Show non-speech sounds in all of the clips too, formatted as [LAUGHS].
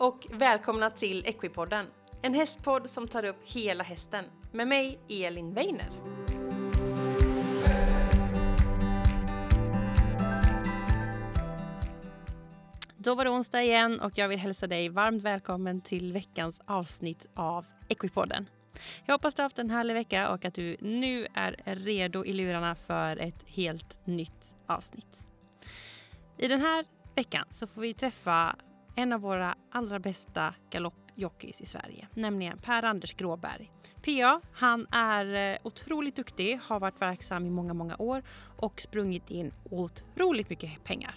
och välkomna till Equipodden. En hästpodd som tar upp hela hästen. Med mig, Elin Weiner. Då var det onsdag igen och jag vill hälsa dig varmt välkommen till veckans avsnitt av Equipodden. Jag hoppas du har haft en härlig vecka och att du nu är redo i lurarna för ett helt nytt avsnitt. I den här veckan så får vi träffa en av våra allra bästa galoppjockeys i Sverige, nämligen Per-Anders Gråberg. PA, han är eh, otroligt duktig, har varit verksam i många, många år och sprungit in otroligt mycket pengar.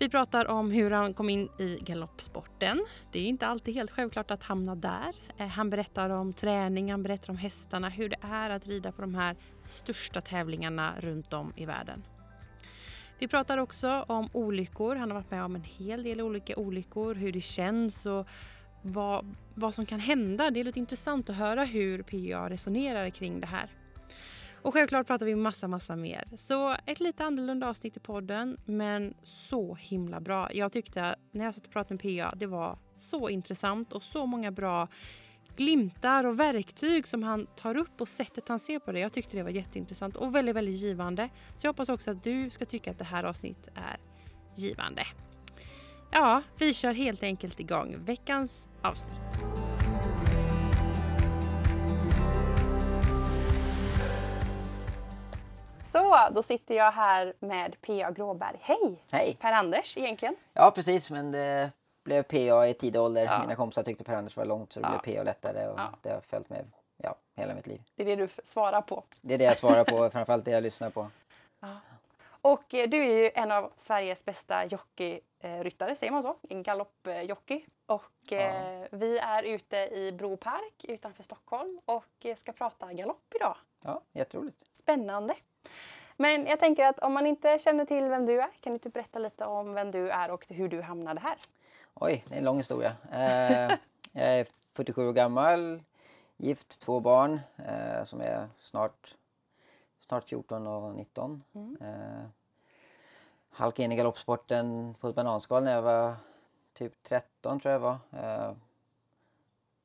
Vi pratar om hur han kom in i galoppsporten. Det är inte alltid helt självklart att hamna där. Eh, han berättar om träning, han berättar om hästarna, hur det är att rida på de här största tävlingarna runt om i världen. Vi pratar också om olyckor. Han har varit med om en hel del olika olyckor, hur det känns och vad, vad som kan hända. Det är lite intressant att höra hur PA resonerar kring det här. Och självklart pratar vi massa, massa mer. Så ett lite annorlunda avsnitt i podden, men så himla bra. Jag tyckte när jag satt och pratade med PA, det var så intressant och så många bra glimtar och verktyg som han tar upp och sättet han ser på det. Jag tyckte det var jätteintressant och väldigt, väldigt givande. Så jag hoppas också att du ska tycka att det här avsnittet är givande. Ja, vi kör helt enkelt igång veckans avsnitt. Så, då sitter jag här med P.A. Gråberg. Hej! Hej! Per-Anders egentligen. Ja, precis, men det blev PA i tidig ålder. Ja. Mina kompisar tyckte Per-Anders var långt så det ja. blev PA lättare och ja. det har följt med ja, hela mitt liv. Det är det du svarar på? Det är det jag svarar på, framförallt det jag lyssnar på. [LAUGHS] Och eh, du är ju en av Sveriges bästa jockeyryttare, säger man så? En galoppjockey. Och ja. eh, vi är ute i Bro Park utanför Stockholm och eh, ska prata galopp idag. Ja, jätteroligt. Spännande. Men jag tänker att om man inte känner till vem du är, kan du inte berätta lite om vem du är och hur du hamnade här? Oj, det är en lång historia. Eh, jag är 47 år gammal, gift, två barn eh, som är snart, snart 14 och 19. Mm. Eh, halkade in i galoppsporten på ett bananskal när jag var typ 13 tror jag var. Eh,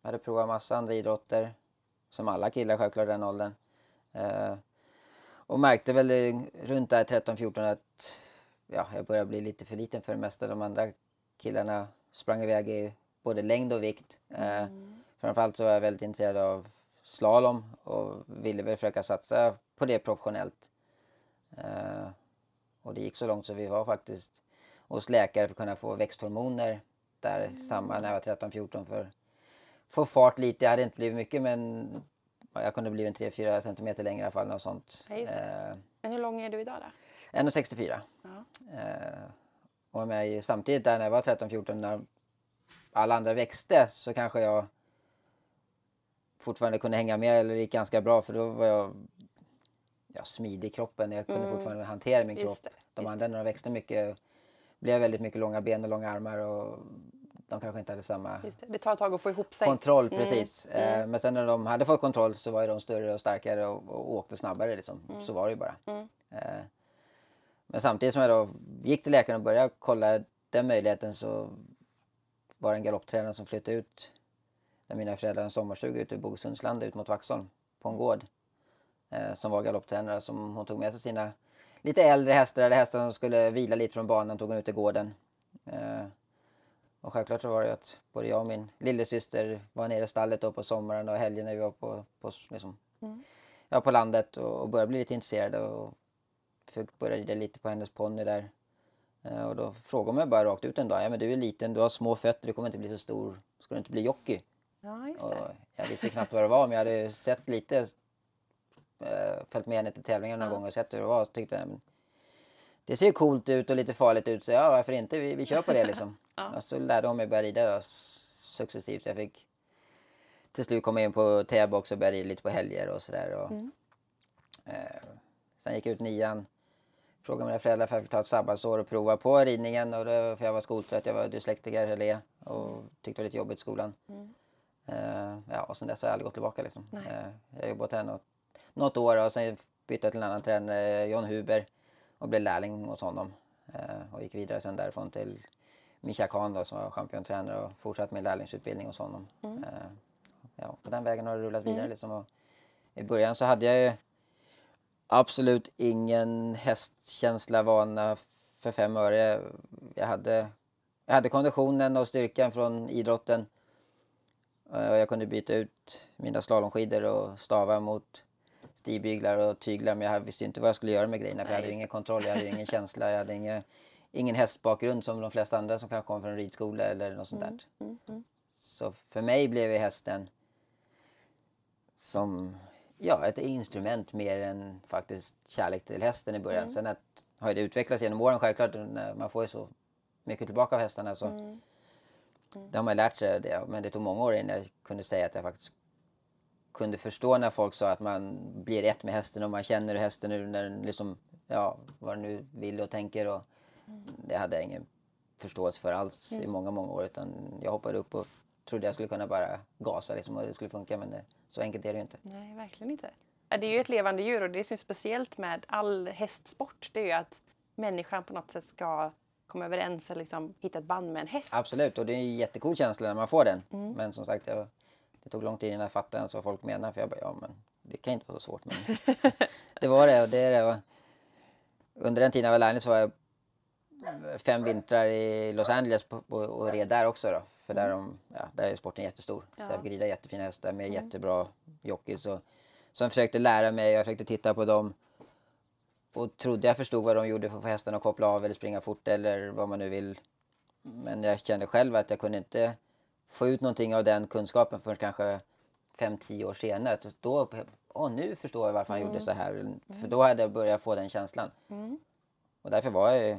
hade provat massa andra idrotter, som alla killar självklart i den åldern. Eh, och märkte väl runt där 13-14 att ja, jag började bli lite för liten för det mesta. De andra killarna sprang iväg i både längd och vikt. Eh, mm. framförallt så var jag väldigt intresserad av slalom och ville väl försöka satsa på det professionellt. Eh, och det gick så långt så vi var faktiskt hos läkare för att kunna få växthormoner där mm. samma när jag var 13-14 för att få fart lite. Jag hade inte blivit mycket men jag kunde bli en 3-4 centimeter längre i alla fall. Något sånt. Ja, eh, men hur lång är du idag då? 1,64. Ja. Eh, och med samtidigt där när jag var 13-14 när alla andra växte så kanske jag fortfarande kunde hänga med eller gick ganska bra för då var jag ja, smidig i kroppen. Jag kunde mm. fortfarande hantera min kropp. Det, De andra när de växte mycket blev väldigt mycket långa ben och långa armar och de kanske inte hade samma det. det. tar ett tag att få ihop sig. kontroll. Mm. Precis. Mm. Eh, men sen när de hade fått kontroll så var de större och starkare och, och åkte snabbare. Liksom. Mm. Så var det ju bara. Mm. Eh, men samtidigt som jag då gick till läkaren och började kolla den möjligheten så var det en galopptränare som flyttade ut där mina föräldrar hade en sommarstuga ute i Bogesundslandet ut mot Vaxholm på en gård. Eh, som var galopptränare som hon tog med sig sina lite äldre hästar eller hästar som skulle vila lite från banan tog hon ut i gården. Eh, och självklart så var det att både jag och min lillasyster var nere i stallet då på sommaren och helgen när vi var på, på, liksom, mm. ja, på landet och, och började bli lite intresserade och fick börja rida lite på hennes ponny där. Eh, och då frågade hon mig bara rakt ut en dag, ja men du är liten, du har små fötter, du kommer inte bli så stor, ska du inte bli jockey? Ja, just det. Och jag visste knappt vad det var men jag hade sett lite, äh, följt med henne till tävlingar några ja. gånger och sett hur det var och tyckte jag, det ser coolt ut och lite farligt ut så ja varför inte, vi, vi kör på det liksom. [LAUGHS] ja. Och så lärde hon mig börja rida då, successivt. Jag fick till slut komma in på Täby också och börja rida lite på helger och sådär. Mm. Eh, sen gick jag ut nian frågade mina föräldrar för att jag fick ta ett sabbatsår och prova på ridningen. Och det, för jag var skoltrött, jag var dyslektiker eller och tyckte det var lite jobbigt i skolan. Mm. Uh, ja, och sen dess har jag aldrig gått tillbaka. Liksom. Uh, jag har jobbat här något, något år och sen bytte jag till en annan tränare, John Huber, och blev lärling hos honom. Uh, och gick vidare sen därifrån till Mischa Khan då, som var championtränare och fortsatt min lärlingsutbildning hos honom. Mm. Eh, ja, på den vägen har det rullat vidare. Liksom, och I början så hade jag ju absolut ingen hästkänsla, vana för fem öre. Jag hade, jag hade konditionen och styrkan från idrotten. Eh, Och jag kunde byta ut mina slalomskidor och stava mot stigbyglar och tyglar men jag visste inte vad jag skulle göra med grejerna för jag Nej, hade ju ingen kontroll, jag hade ju ingen känsla, jag hade ingen, ingen hästbakgrund som de flesta andra som kanske kommer från ridskola eller något sånt där. Mm, mm. Så för mig blev ju hästen som ja, ett instrument mer än faktiskt kärlek till hästen i början. Sen att, har det utvecklats genom åren självklart. när Man får ju så mycket tillbaka av hästarna så Mm. det har man lärt sig det. Men det tog många år innan jag kunde säga att jag faktiskt kunde förstå när folk sa att man blir ett med hästen och man känner hästen nu när den liksom, ja, vad den nu vill och tänker. Och Det hade jag ingen förståelse för alls i många, många år. Utan jag hoppade upp och trodde jag skulle kunna bara gasa liksom, och det skulle funka. Men det, så enkelt är det ju inte. Nej, verkligen inte. Det är ju ett levande djur och det som är speciellt med all hästsport det är ju att människan på något sätt ska komma överens eller liksom hitta ett band med en häst. Absolut, och det är en jättecool känsla när man får den. Men som sagt, jag, det tog lång tid innan jag fattade ens vad folk menar. För jag bara, ja men det kan inte vara så svårt. Men [LAUGHS] det var det och det är det. Och under den tiden jag var lärling så var jag fem vintrar i Los Angeles på, på, och red där också. Då. För där, de, ja, där är sporten jättestor. Så Ja. jag fick rida jättefina hästar med jättebra jockeys. Och, som försökte lära mig, jag försökte titta på dem. Och trodde jag förstod vad de gjorde för att få hästarna att koppla av eller springa fort eller vad man nu vill. Men jag kände själv att jag kunde inte få ut någonting av den kunskapen förrän kanske 5-10 år senare. Så Då, åh, nu förstår jag varför han gjorde så här. För då hade jag börjat få den känslan. Mm. Och därför var jag ju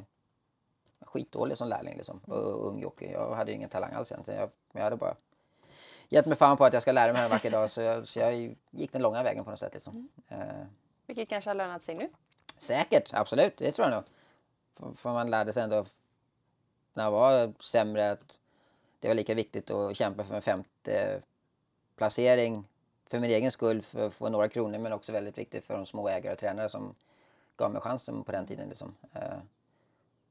skitdålig som lärling liksom. Och ung jockey. Jag hade ju ingen talang alls egentligen. Jag, jag hade bara gett mig fan på att jag ska lära mig en vacker dag. Så jag, så jag gick den långa vägen på något sätt liksom. Eh, Vilket kanske har lönat sig nu. Säkert, absolut. Det tror jag nog. För, för man lärde sig ändå när jag var sämre att det var lika viktigt att kämpa för en femte placering för min egen skull för att få några kronor men också väldigt viktigt för de små ägare och tränare som gav mig chansen på den tiden. Liksom. Eh,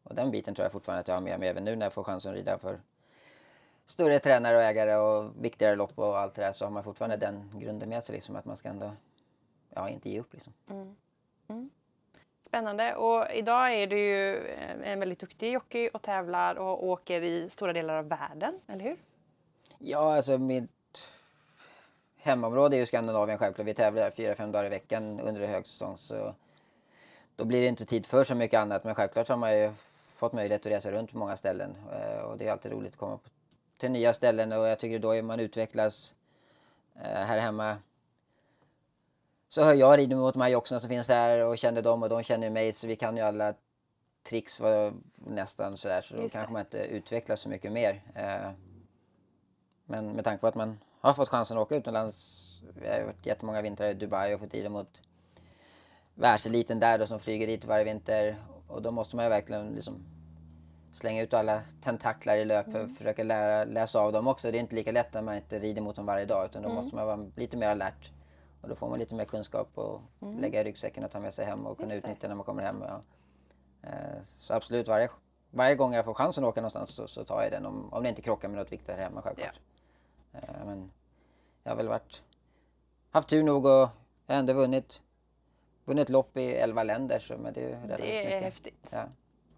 och den biten tror jag fortfarande att jag har med mig även nu när jag får chansen att rida för större tränare och ägare och viktigare lopp och allt det där så har man fortfarande den grunden med sig liksom att man ska ändå ja, inte ge upp liksom. Mm. Mm. Spännande. Och idag är du ju eh, en väldigt duktig jockey och tävlar och åker i stora delar av världen, eller hur? Ja, alltså mitt hemområde är ju Skandinavien självklart. Vi tävlar fyra, fem dagar i veckan under högsäsong. Så då blir det inte tid för så mycket annat. Men självklart har man ju fått möjlighet att resa runt på många ställen. Eh, och det är alltid roligt att komma till nya ställen och jag tycker då är man utvecklas eh, här hemma. Så har jag ridit mot de här jocksarna som finns här och känner dem och de känner mig så vi kan ju alla tricks var nästan sådär så då kanske man inte utvecklas så mycket mer. Eh, Men med tanke på att man har fått chansen att åka utomlands. Vi har varit jättemånga vintrar i Dubai och fått rida mot världseliten där då som flyger dit varje vinter. Och då måste man ju verkligen liksom slänga ut alla tentaklar i löp och försöka lära, läsa av dem också. Det är inte lika lätt när man inte rider mot dem varje dag utan då måste man vara lite mer alert. Och då får man lite mer kunskap och lägga i ryggsäcken och ta med sig hem och kunna utnyttja när man kommer hem. Ja. Eh, Så absolut, varje, varje gång jag får chansen att åka någonstans så, så tar jag den om, om det inte krockar med något viktigt här hemma självklart. Eh, Men jag har väl varit, haft tur nog och jag har ändå vunnit, vunnit lopp i 11 länder. Så, men det är Det är mycket. häftigt. Ja,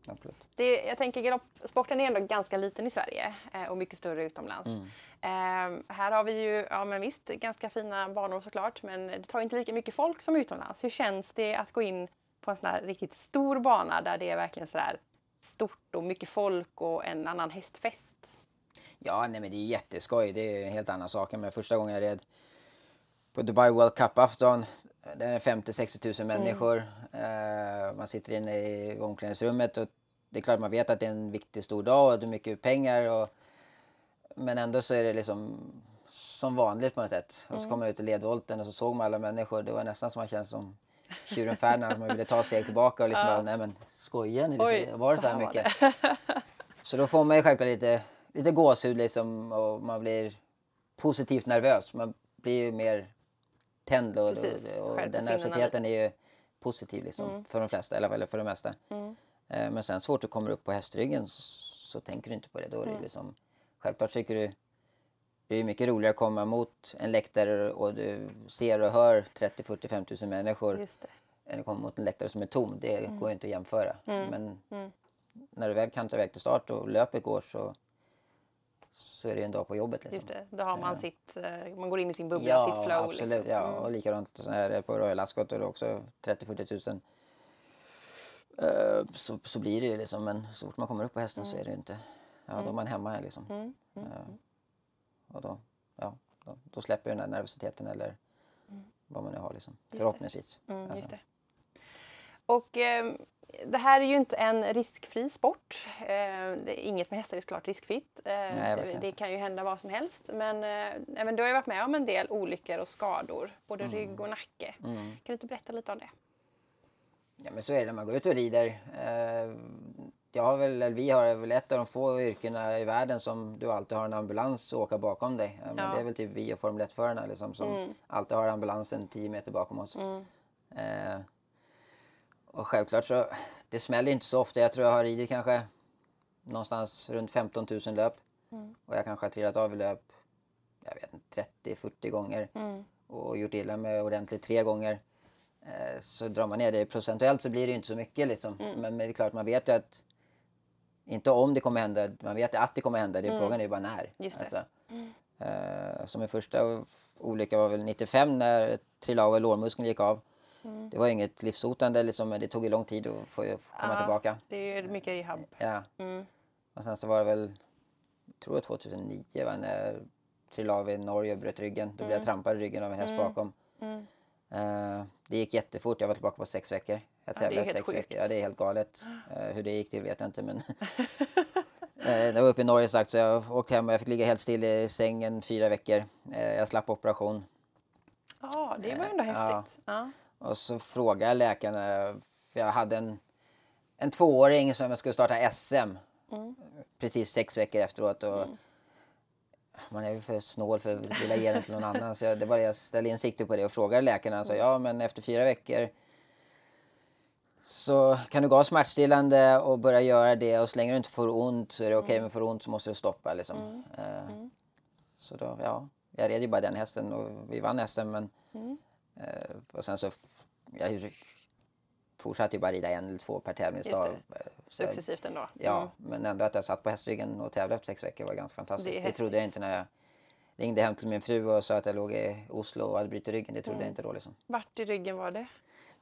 absolut. Det, jag tänker galoppsporten är ändå ganska liten i Sverige eh, och mycket större utomlands. Mm. Eh, här har vi ju, ja men visst, ganska fina banor såklart, men det tar inte lika mycket folk som utomlands. Hur känns det att gå in på en sån här riktigt stor bana där det är verkligen sådär stort och mycket folk och en annan hästfest? Ja, nej men det är jätteskoj. Det är en helt annan sak. Men första gången jag red på Dubai World Cup-afton. Det är 50-60 000 människor. Eh, man sitter inne i omklädningsrummet och det är klart man vet att det är en viktig stor dag och det är mycket pengar. Och, men ändå så är det liksom som vanligt på något sätt. Och så kom man ut i ledvolten och så såg man alla människor. Det var nästan som man kände som tjuren Ferdinand. Man ville ta ett steg tillbaka och liksom bara, nej men skojar ni? Oj, Var det så här mycket? Så då får man ju självklart lite, lite gåshud liksom och man blir positivt nervös. Man blir ju mer tänd och, Precis, och, och den nervositeten är ju positiv liksom för de flesta, eller, eller för det mesta. Mm. Eh, Men sen så fort du kommer upp på hästryggen s- så tänker du inte på det. Då är det liksom, självklart tycker du det är mycket roligare att komma mot en läktare och du ser och hör 30, 40, 50 000 människor än att komma mot en läktare som är tom. Det går ju inte att jämföra. Men Mm. när du väl kantrar iväg till start och löpet går så, så är det ju en dag på jobbet. Liksom. Just det. Då har man sitt, eh, man går in i sin bubbla, Ja, sitt flow. absolut. Liksom. Ja. Mm. Och likadant så är det på Royal Ascot och det är också 30-40 000. Eh, så, så blir det ju liksom, men så fort man kommer upp på hästen så är det ju inte, ja då är man hemma liksom. Mm. Mm. Eh, och då, ja, då, då släpper den här nervositeten eller vad man nu har liksom. det. Förhoppningsvis. Mm, Alltså. just det. Och eh, det här är ju inte en riskfri sport. Eh, det är inget med hästar är såklart riskfritt. Eh, det, verkligen det inte. kan ju hända vad som helst. Men, eh, även du har ju varit med om en del olyckor och skador, både rygg och nacke. Mm. Kan du inte berätta lite om det? Ja men så är det när man går ut och rider. Eh, jag har väl, eller vi har väl ett av de få yrkena i världen som du alltid har en ambulans att åka bakom dig. Men Ja. Det är väl typ vi och Formel 1-förarna liksom, som alltid har ambulansen 10 meter bakom oss. Mm. Och självklart så, det smäller inte så ofta. Jag tror jag har ridit kanske någonstans runt 15 000 löp. Och jag kanske har trillat av i löp, jag vet inte, 30-40 gånger. Mm. Och gjort illa mig ordentligt tre gånger. Eh, så drar man ner det procentuellt så blir det inte så mycket liksom. Men, men det är klart, man vet ju att inte om det kommer hända, man vet att det kommer hända. Det, Frågan är ju bara när. Just. Alltså, eh, så min första olycka var väl 95 när trillade av och lårmuskeln gick av. Det var inget livshotande liksom, men det tog ju lång tid att få komma Ja. tillbaka. Det är mycket rehab. Ja. Mm. Och sen så var det väl, jag tror det var 2009 va, när jag trillade av i Norge och bröt ryggen. Då blev jag trampad i ryggen av en häst bakom. Mm. Eh, det gick jättefort, jag var tillbaka på sex veckor. Jag det är tävlade helt efter sex sjukt. veckor. Ja, det är helt galet. Eh, hur det gick till vet jag inte men [LAUGHS] Eh, Jag var uppe i Norge sagt så jag åkte hem och jag fick ligga helt still i sängen fyra veckor. Eh, Jag slapp operation. Ja, det var ändå Ja. häftigt. Ja. Och så frågade jag läkarna, för jag hade en, en tvååring som jag skulle starta SM. Precis sex veckor efteråt. Och Man är ju för snål för att vilja ge den till någon annan. Så jag, det var det jag ställde in sikte på det och frågade läkarna. Han sa ja men efter fyra veckor så kan du gå smärtstillande och börja göra det och så länge du inte får ont så är det okej men får ont så måste du stoppa liksom. Eh, Så då, ja, jag red ju bara den hästen och vi vann SM men eh, och sen så jag fortsatte ju bara rida en eller två per tävlingsdag. Eh, Successivt ändå. Ja, Mm. men ändå att jag satt på hästryggen och tävlade efter sex veckor var ganska fantastiskt. Det Det, trodde jag inte när jag ringde hem till min fru och sa att jag låg i Oslo och hade brutit ryggen. Det trodde Mm. jag inte då liksom. Vart i ryggen var det?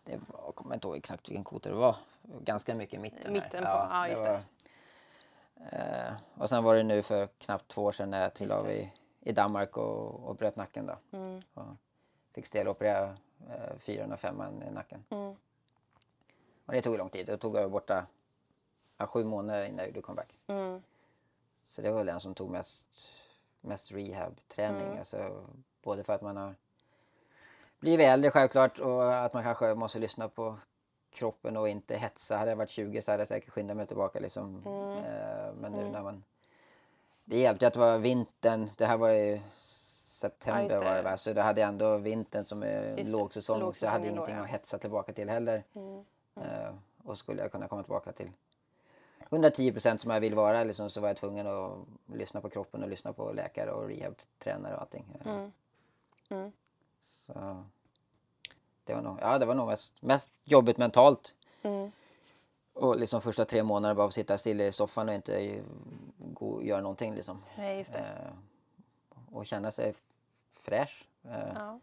Det var, jag kommer inte ihåg exakt vilken kota det var. Ganska mycket i mitten. Mitten här. på- ja, just det. eh, och sen var det nu för knappt två år sedan när jag trillade av i, i Danmark och, och bröt nacken då. Mm. Och fick steloperera eh, 405 i nacken. Mm. Och det tog lång tid. Det tog jag borta ja, sju månader innan jag gjorde comeback. Mm. Så det var den som tog mest, mest rehab-träning. Mm. Alltså, både för att man har blivit äldre självklart och att man kanske måste lyssna på kroppen och inte hetsa. Hade jag varit 20 så hade jag säkert skyndat mig tillbaka. Liksom. Mm. Eh, men nu när man... Det hjälpte att det var vintern. Det här var ju september var det va? Så då hade jag ändå vintern som är det. lågsäsong. Så jag hade då, ingenting ja. att hetsa tillbaka till heller. Mm. Eh, och skulle jag kunna komma tillbaka till 110 procent som jag vill vara liksom, så var jag tvungen att lyssna på kroppen och lyssna på läkare och rehabtränare och allting. Eh, Mm. Mm. Så det var nog, ja, det var nog mest, mest jobbigt mentalt. Mm. Och liksom första tre månaderna bara att sitta still i soffan och inte gå, göra någonting. Liksom. Nej, just det. Eh, och känna sig fräsch. Eh, Ja.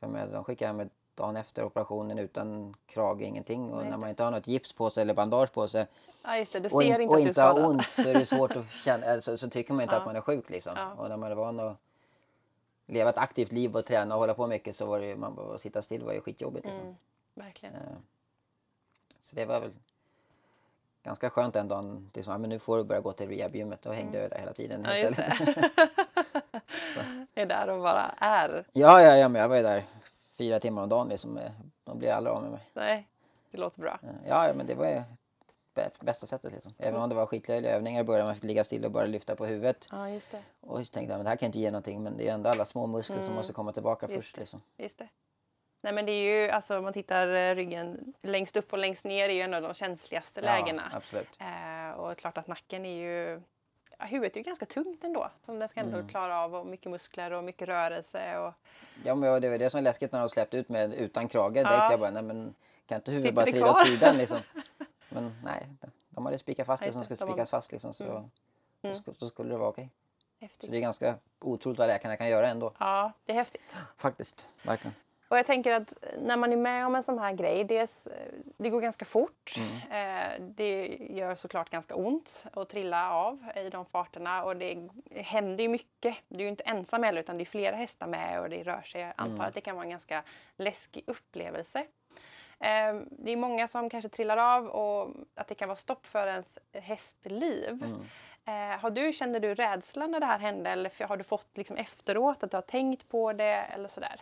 För med, de skickade mig dagen efter operationen utan krage, ingenting. Och när man inte har något gips på sig eller bandage på sig ja, det. Och, in, inte och inte har ont så är det svårt att [LAUGHS] känna, alltså, så tycker man inte Ja. att man är sjuk liksom. Ja. Och när man är van att leva ett aktivt liv och träna och hålla på mycket så var det ju, man bara, att sitta still var ju skitjobbigt liksom. Mm. Verkligen. Eh, Så det var väl ganska skönt den dagen. Liksom, ja, men nu får du börja gå till rehabgymmet. Då hängde jag där hela tiden Mm. Ja, istället. [LAUGHS] [LAUGHS] [LAUGHS] är där och bara är. ja, ja, ja, men jag var ju där fyra timmar om dagen liksom. De blir aldrig av med mig. Nej, det låter bra. Ja, ja men det var ju bä- bästa sättet liksom. Även om det var skitlöjliga övningar i början. Man fick ligga still och bara lyfta på huvudet. Ja, just det. Och så tänkte jag, men det här kan inte ge någonting. Men det är ändå alla små muskler som måste komma tillbaka Mm. Just först det. liksom. Just det. Nej men det är ju, alltså om man tittar eh, ryggen längst upp och längst ner är ju en av de känsligaste Ja, lägena. absolut. Eh, och klart att nacken är ju, huvudet är ju ganska tungt ändå. Som den ska ändå Mm. klara av och mycket muskler och mycket rörelse. Och, Ja, men det var det som var läskigt när de släppte ut med utan krage. Ja. Ja. Jag bara, nej men kan inte huvudet Sitter bara trilla åt sidan liksom? [LAUGHS] Men nej, de hade spikat fast det som skulle spikas fast liksom. Så, Mm. Mm. så, så skulle det vara okej. Så häftigt. det är ganska otroligt vad läkarna kan göra ändå. Ja, det är häftigt. Faktiskt, verkligen. Och jag tänker att när man är med om en sån här grej, dels, det går ganska fort. Mm. Eh, det gör såklart ganska ont att trilla av i de farterna och det händer ju mycket. Du är ju inte ensam heller utan det är flera hästar med och det rör sig. Jag antar Mm. att det kan vara en ganska läskig upplevelse. Eh, det är många som kanske trillar av och att det kan vara stopp för ens hästliv. Mm. Eh, har du, kände du rädsla när det här hände eller har du fått liksom efteråt att du har tänkt på det eller sådär?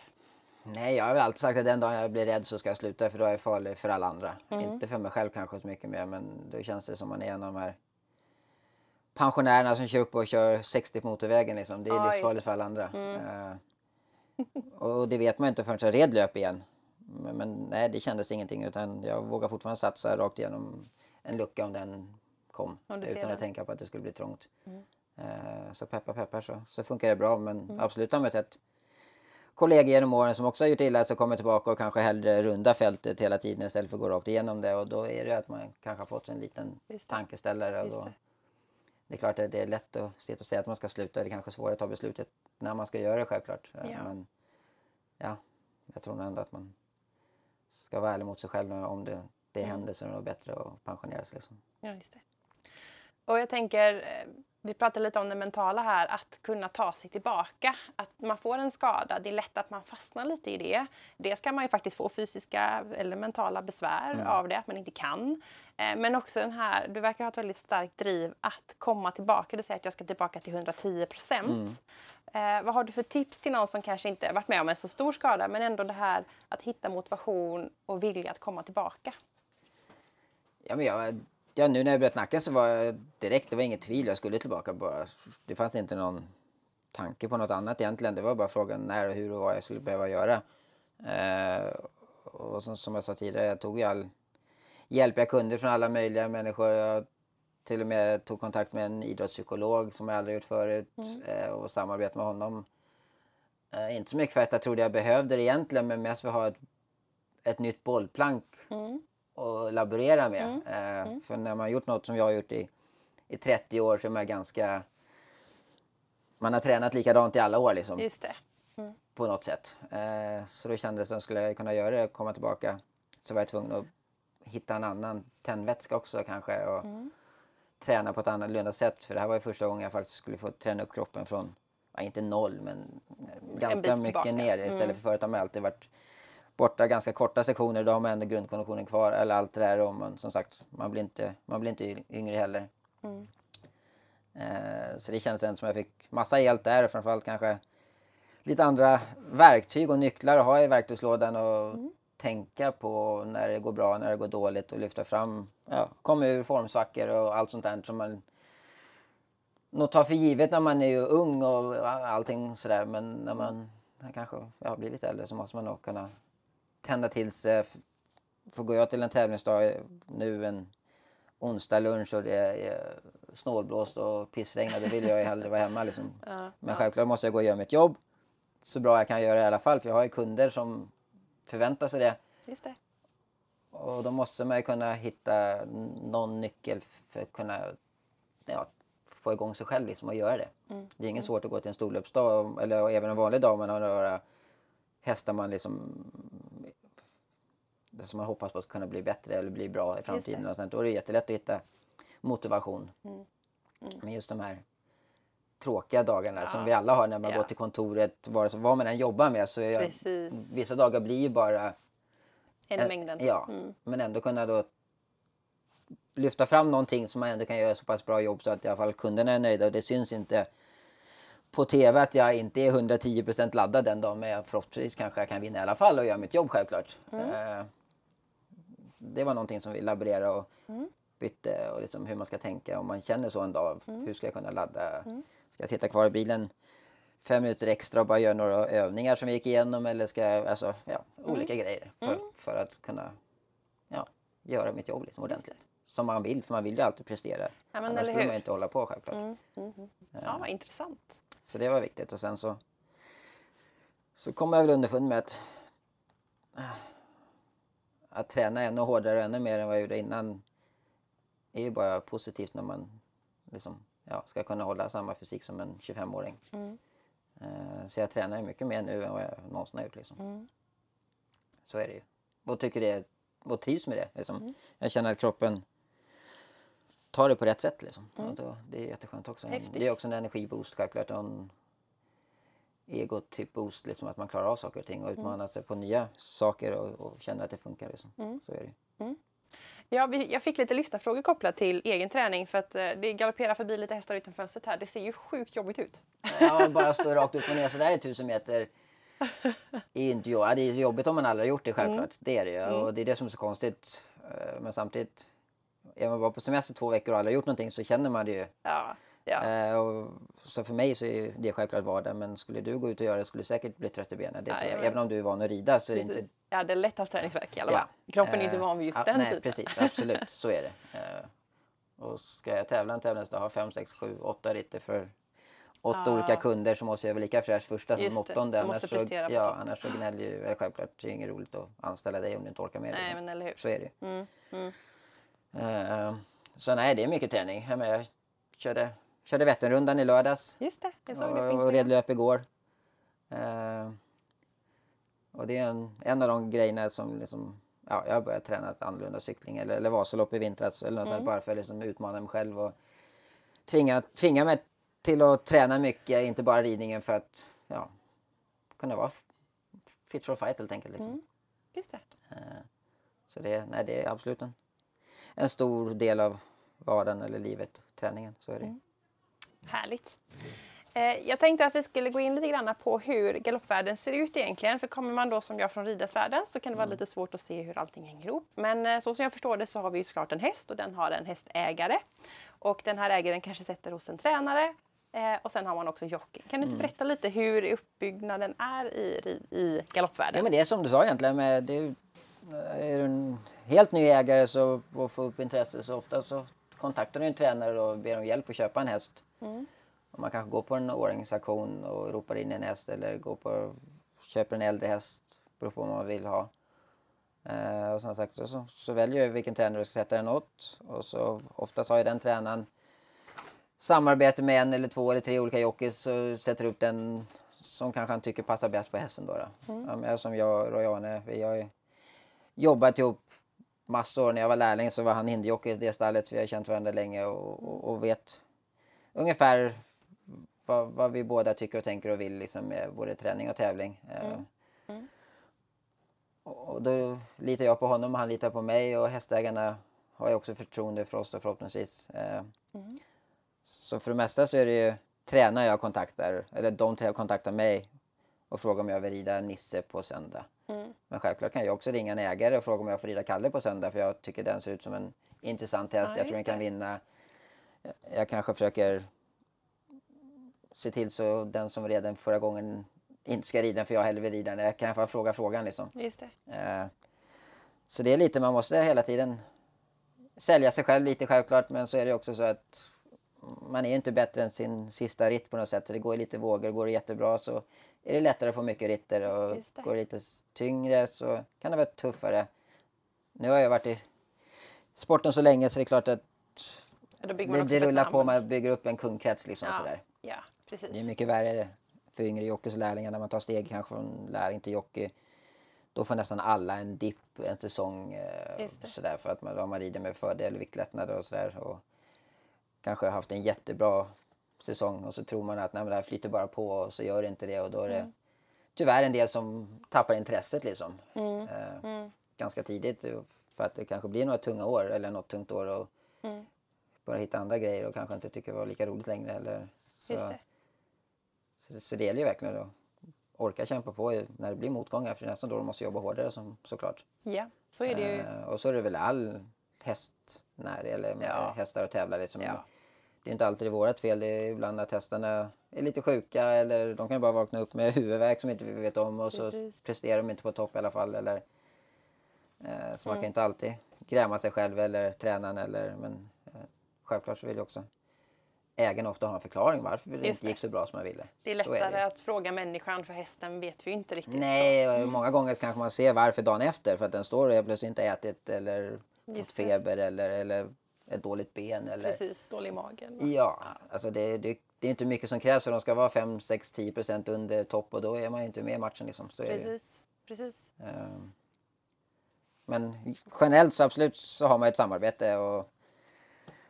Nej, jag har väl alltid sagt att den dagen jag blir rädd så ska jag sluta för då är jag farlig för alla andra. Mm. Inte för mig själv kanske så mycket mer men då känns det som man är en av de här pensionärerna som kör upp och kör 60 på motorvägen liksom. Det är livsfarligt för alla andra. Mm. Eh, och det vet man inte förrän jag red löp igen. Men, men nej, det kändes ingenting utan jag vågar fortfarande satsa rakt igenom en lucka om den kom. Om Utan att tänka på att det skulle bli trångt. Mm. Eh, så peppar peppar så, så funkar det bra men Mm. absolut har man sett kollegor genom åren som också har gjort illa sig kommer tillbaka och kanske hellre runda fältet hela tiden istället för att gå rakt igenom det och då är det att man kanske har fått sig en liten Just tankeställare. Och då, det. det är klart att det är lätt att sitta och säga att man ska sluta. Det är kanske svårare att ta beslutet när man ska göra det självklart. Eh, Ja. Men ja, jag tror nog ändå att man ska vara ärlig mot sig själv om det, det Mm. händer så är det nog bättre att pensioneras. Liksom. Ja, just det. Och jag tänker, eh, vi pratade lite om det mentala här, att kunna ta sig tillbaka. Att man får en skada, det är lätt att man fastnar lite i det. Dels kan man ju faktiskt få fysiska eller mentala besvär Mm. av det, att man inte kan. Eh, Men också den här, du verkar ha ett väldigt starkt driv att komma tillbaka. Du säger att jag ska tillbaka till 110 procent. Eh, vad har du för tips till någon som kanske inte varit med om en så stor skada men ändå det här att hitta motivation och vilja att komma tillbaka? Ja, men jag, ja, nu när jag bröt nacken så var jag direkt, det var inget tvivel, jag skulle tillbaka bara. Det fanns inte någon tanke på något annat egentligen. Det var bara frågan när och hur och vad jag skulle behöva göra. Eh, och som, som jag sa tidigare, jag tog ju all hjälp jag kunde från alla möjliga människor. Jag till och med tog kontakt med en idrottspsykolog som jag aldrig gjort förut eh, och samarbetade med honom. Eh, inte så mycket för att jag trodde jag behövde det egentligen, men mest för att ha ett, ett nytt bollplank Mm. Att laborera med. Mm. Eh, För när man har gjort något som jag har gjort i, i 30 år så är man ganska... Man har tränat likadant i alla år liksom, Just det. på något sätt. Eh, Så då kändes det att skulle jag kunna göra det, komma tillbaka, så var jag tvungen att hitta en annan tändvätska också kanske och Mm. träna på ett annorlunda sätt. För det här var ju första gången jag faktiskt skulle få träna upp kroppen från, ja, inte noll, men ganska mycket tillbaka. ner. Istället Mm. för förut har man alltid varit borta ganska korta sektioner. Då har man ändå grundkonditionen kvar, eller allt det där. Och man, som sagt, man blir inte, man blir inte yngre heller. Mm. Eh, så det kändes ändå som jag fick massa hjälp där framförallt kanske lite andra verktyg och nycklar att ha i verktygslådan och Mm. tänka på när det går bra, när det går dåligt och lyfta fram, ja, komma ur formsvackor och allt sånt där som man nog tar för givet när man är ju ung och allting sådär men när man kanske ja, blir lite äldre så måste man nog kunna tända till sig. För går jag till en tävlingsdag nu en onsdag lunch och det är snålblåst och pissregnar då vill jag ju hellre vara hemma liksom. [LAUGHS] Ja. Men självklart måste jag gå och göra mitt jobb så bra jag kan göra det i alla fall för jag har ju kunder som förväntar sig det. Just det. Och då måste man ju kunna hitta någon nyckel för att kunna ja, få igång sig själv liksom och göra det. Mm. Det är inget svårt att gå till en storloppsdag eller även en vanlig dag om man har några hästar man liksom som man hoppas på ska kunna bli bättre eller bli bra i framtiden. Och sånt. Då är det jättelätt att hitta motivation. Mm. Mm. Men just de här tråkiga dagarna Ja. som vi alla har när man Ja. går till kontoret, sig vad man än jobbar med så jag, vissa dagar blir ju bara En mängden. Ja, Mm. men ändå kunna då lyfta fram någonting som man ändå kan göra så pass bra jobb så att i alla fall kunderna är nöjda och det syns inte på tv att jag inte är 110% laddad den dagen men förhoppningsvis kanske jag kan vinna i alla fall och göra mitt jobb självklart. Eh, det var någonting som vi laborerade och Mm. bytte och liksom hur man ska tänka om man känner så en dag. Mm. Hur ska jag kunna ladda? Ska jag sitta kvar i bilen fem minuter extra och bara göra några övningar som vi gick igenom eller ska jag, alltså, ja, olika grejer för, för att kunna ja, göra mitt jobb liksom ordentligt. Som man vill, för man vill ju alltid prestera. men Annars skulle man inte hålla på självklart. Ja, vad intressant. Så det var viktigt och sen så så kom jag väl underfund med att att träna ännu hårdare och ännu mer än vad jag gjorde innan är ju bara positivt när man liksom, ja, ska kunna hålla samma fysik som en 25-åring. Eh, Så jag tränar ju mycket mer nu än vad jag någonsin har gjort. Liksom. Så är det ju. Och tycker det och trivs med det. Liksom. Jag känner att kroppen tar det på rätt sätt. Liksom. Då, det är jätteskönt också. Häftigt. Det är också en energiboost självklart. Och en egotrip-boost, liksom, att man klarar av saker och ting och utmanar sig på nya saker och, och känner att det funkar. Liksom. Så är det ju. Ja, jag fick lite lyssnarfrågor kopplat till egen träning för att eh, det galopperar förbi lite hästar utanför fönstret här. Det ser ju sjukt jobbigt ut. Ja, [LAUGHS] bara stå rakt upp och ner sådär i tusen meter. [LAUGHS] är ju inte jo- ja, det är jobbigt om man aldrig har gjort det självklart. Det är det ju. Och det är det som är så konstigt. Eh, Men samtidigt, är man bara på semester två veckor och aldrig har gjort någonting så känner man det ju. Ja, ja. Eh, och, så för mig så är det självklart vardag. Men skulle du gå ut och göra det skulle du säkert bli trött i benen. Det tror jag. Även om du är van att rida så är det inte... Jag hade lätt haft träningsvärk i alla Ja. fall. Kroppen är inte Eh, van vid just ja, den nej, typen. precis. [LAUGHS] Absolut, så är det. Eh, och ska jag tävla en tävlingsdag och ha fem, sex, sju, åtta ritter för åtta Ah. olika kunder så måste jag vara lika fräsch första som det, åttonde. Annars så, ja, annars så gnäller ju självklart. Det är inget roligt att anställa dig om du inte orkar med. Nej, liksom. men. Så är det ju. Mm, mm. Så nej, det är mycket träning. Jag körde, körde Vätternrundan i lördags Just det, jag såg det och, och Instagram. red löp igår. Eh, och det är en, en av de grejerna som liksom, ja, jag har börjat träna ett annorlunda cykling eller, eller Vasalopp i vintras eller något Mm. sånt bara för att liksom utmana mig själv och tvinga, tvinga mig till att träna mycket, inte bara ridningen för att ja, kunna vara fit for fight helt enkelt. Liksom. Mm. Just det. Eh, Så det, nej, det är absolut en, en stor del av vardagen eller livet, träningen. Så är det. Härligt. Eh, jag tänkte att vi skulle gå in lite grann på hur galoppvärlden ser ut egentligen. För kommer man då som jag från ridarsvärlden så kan det vara Mm. lite svårt att se hur allting hänger ihop. Men eh, så som jag förstår det så har vi ju såklart en häst och den har en hästägare. Och den här ägaren kanske sätter hos en tränare. Eh, och sen har man också jockeyn. Kan du Mm. inte berätta lite hur uppbyggnaden är i, i galoppvärlden? Ja, men det är som du sa egentligen. Med, det är, är du en helt ny ägare så, och får upp intresse så ofta så kontaktar du en tränare och ber om hjälp att köpa en häst. Och man kanske går på en åringsauktion och ropar in en häst eller går på köper en äldre häst beror på vad man vill ha. Eh, och som sagt så, så, så väljer jag vilken tränare du ska sätta den åt. Och så oftast har ju den tränaren samarbete med en eller två eller tre olika jockeys så sätter upp den som kanske han tycker passar bäst på hästen. Då, då. Ja, men som jag och Roy-Arne, vi har jobbat ihop massor. När jag var lärling så var han hindjockey i det stallet så vi har känt varandra länge och, och, och vet ungefär vad, vad vi båda tycker och tänker och vill liksom, med både träning och tävling. Eh, Och och då litar jag på honom och han litar på mig och hästägarna har ju också förtroende för oss då förhoppningsvis. Eh, Så för det mesta så är det ju tränare jag kontaktar, eller de kontaktar mig och frågar om jag vill rida Nisse på söndag. Men självklart kan jag också ringa en ägare och fråga om jag får rida Kalle på söndag för jag tycker den ser ut som en intressant häst. Ja, jag tror den kan det. vinna. Jag- kanske försöker se till så den som red den förra gången inte ska rida den för jag hellre vill rida den. Jag kan få fråga frågan liksom. Just det. Eh, Så det är lite, man måste hela tiden sälja sig själv lite självklart men så är det också så att man är inte bättre än sin sista ritt på något sätt. Så det går lite vågor, går det jättebra så är det lättare att få mycket ritter och det. går det lite tyngre så kan det vara tuffare. Nu har jag varit i sporten så länge så det är klart att det, det rullar på, man bygger upp en kundkrets liksom Ja, sådär. ja, precis. Det är mycket värre för yngre jockeys och lärlingar när man tar steg kanske från lärling till jockey. Då får nästan alla en dipp en säsong. Eh, sådär, för att man, då har man rider med fördel, viktlättnader och sådär. Och kanske haft en jättebra säsong och så tror man att nej, det här flyter bara på och så gör det inte det. Och då är det Mm. tyvärr en del som tappar intresset liksom. Mm. Eh, Ganska tidigt eh, för att det kanske blir några tunga år eller något tungt år och Mm. börja hitta andra grejer och kanske inte tycker det var lika roligt längre. Eller, så. Det. Så, så det gäller ju verkligen att orka kämpa på när det blir motgångar för det är nästan då de måste jobba hårdare som, såklart. Ja, så är det ju. Eh, och så är det väl all hästnäring eller med Ja. hästar och tävlar. Liksom. Ja. Det är inte alltid vårt fel. Det är ibland att hästarna är lite sjuka eller de kan bara vakna upp med huvudvärk som inte vi vet om och så Precis. presterar de inte på topp i alla fall. Eller, eh, så man Mm. kan inte alltid gräma sig själv eller tränaren eller men eh, självklart så vill ju också ägaren ofta ha en förklaring varför det Just inte det. gick så bra som man ville. Det är Så lättare ju. att fråga människan för hästen vet vi ju inte riktigt. Nej, och många gånger kanske man ser varför dagen efter för att den står och plötsligt inte ätit eller det. feber eller, eller ett dåligt ben. Eller, Precis, dålig i magen. Ja, alltså det, det, det är inte mycket som krävs för de ska vara 5, 6, 10 procent under topp och då är man ju inte med i matchen. Liksom. Så. Precis, precis. Ehm, Men generellt så absolut så har man ett samarbete och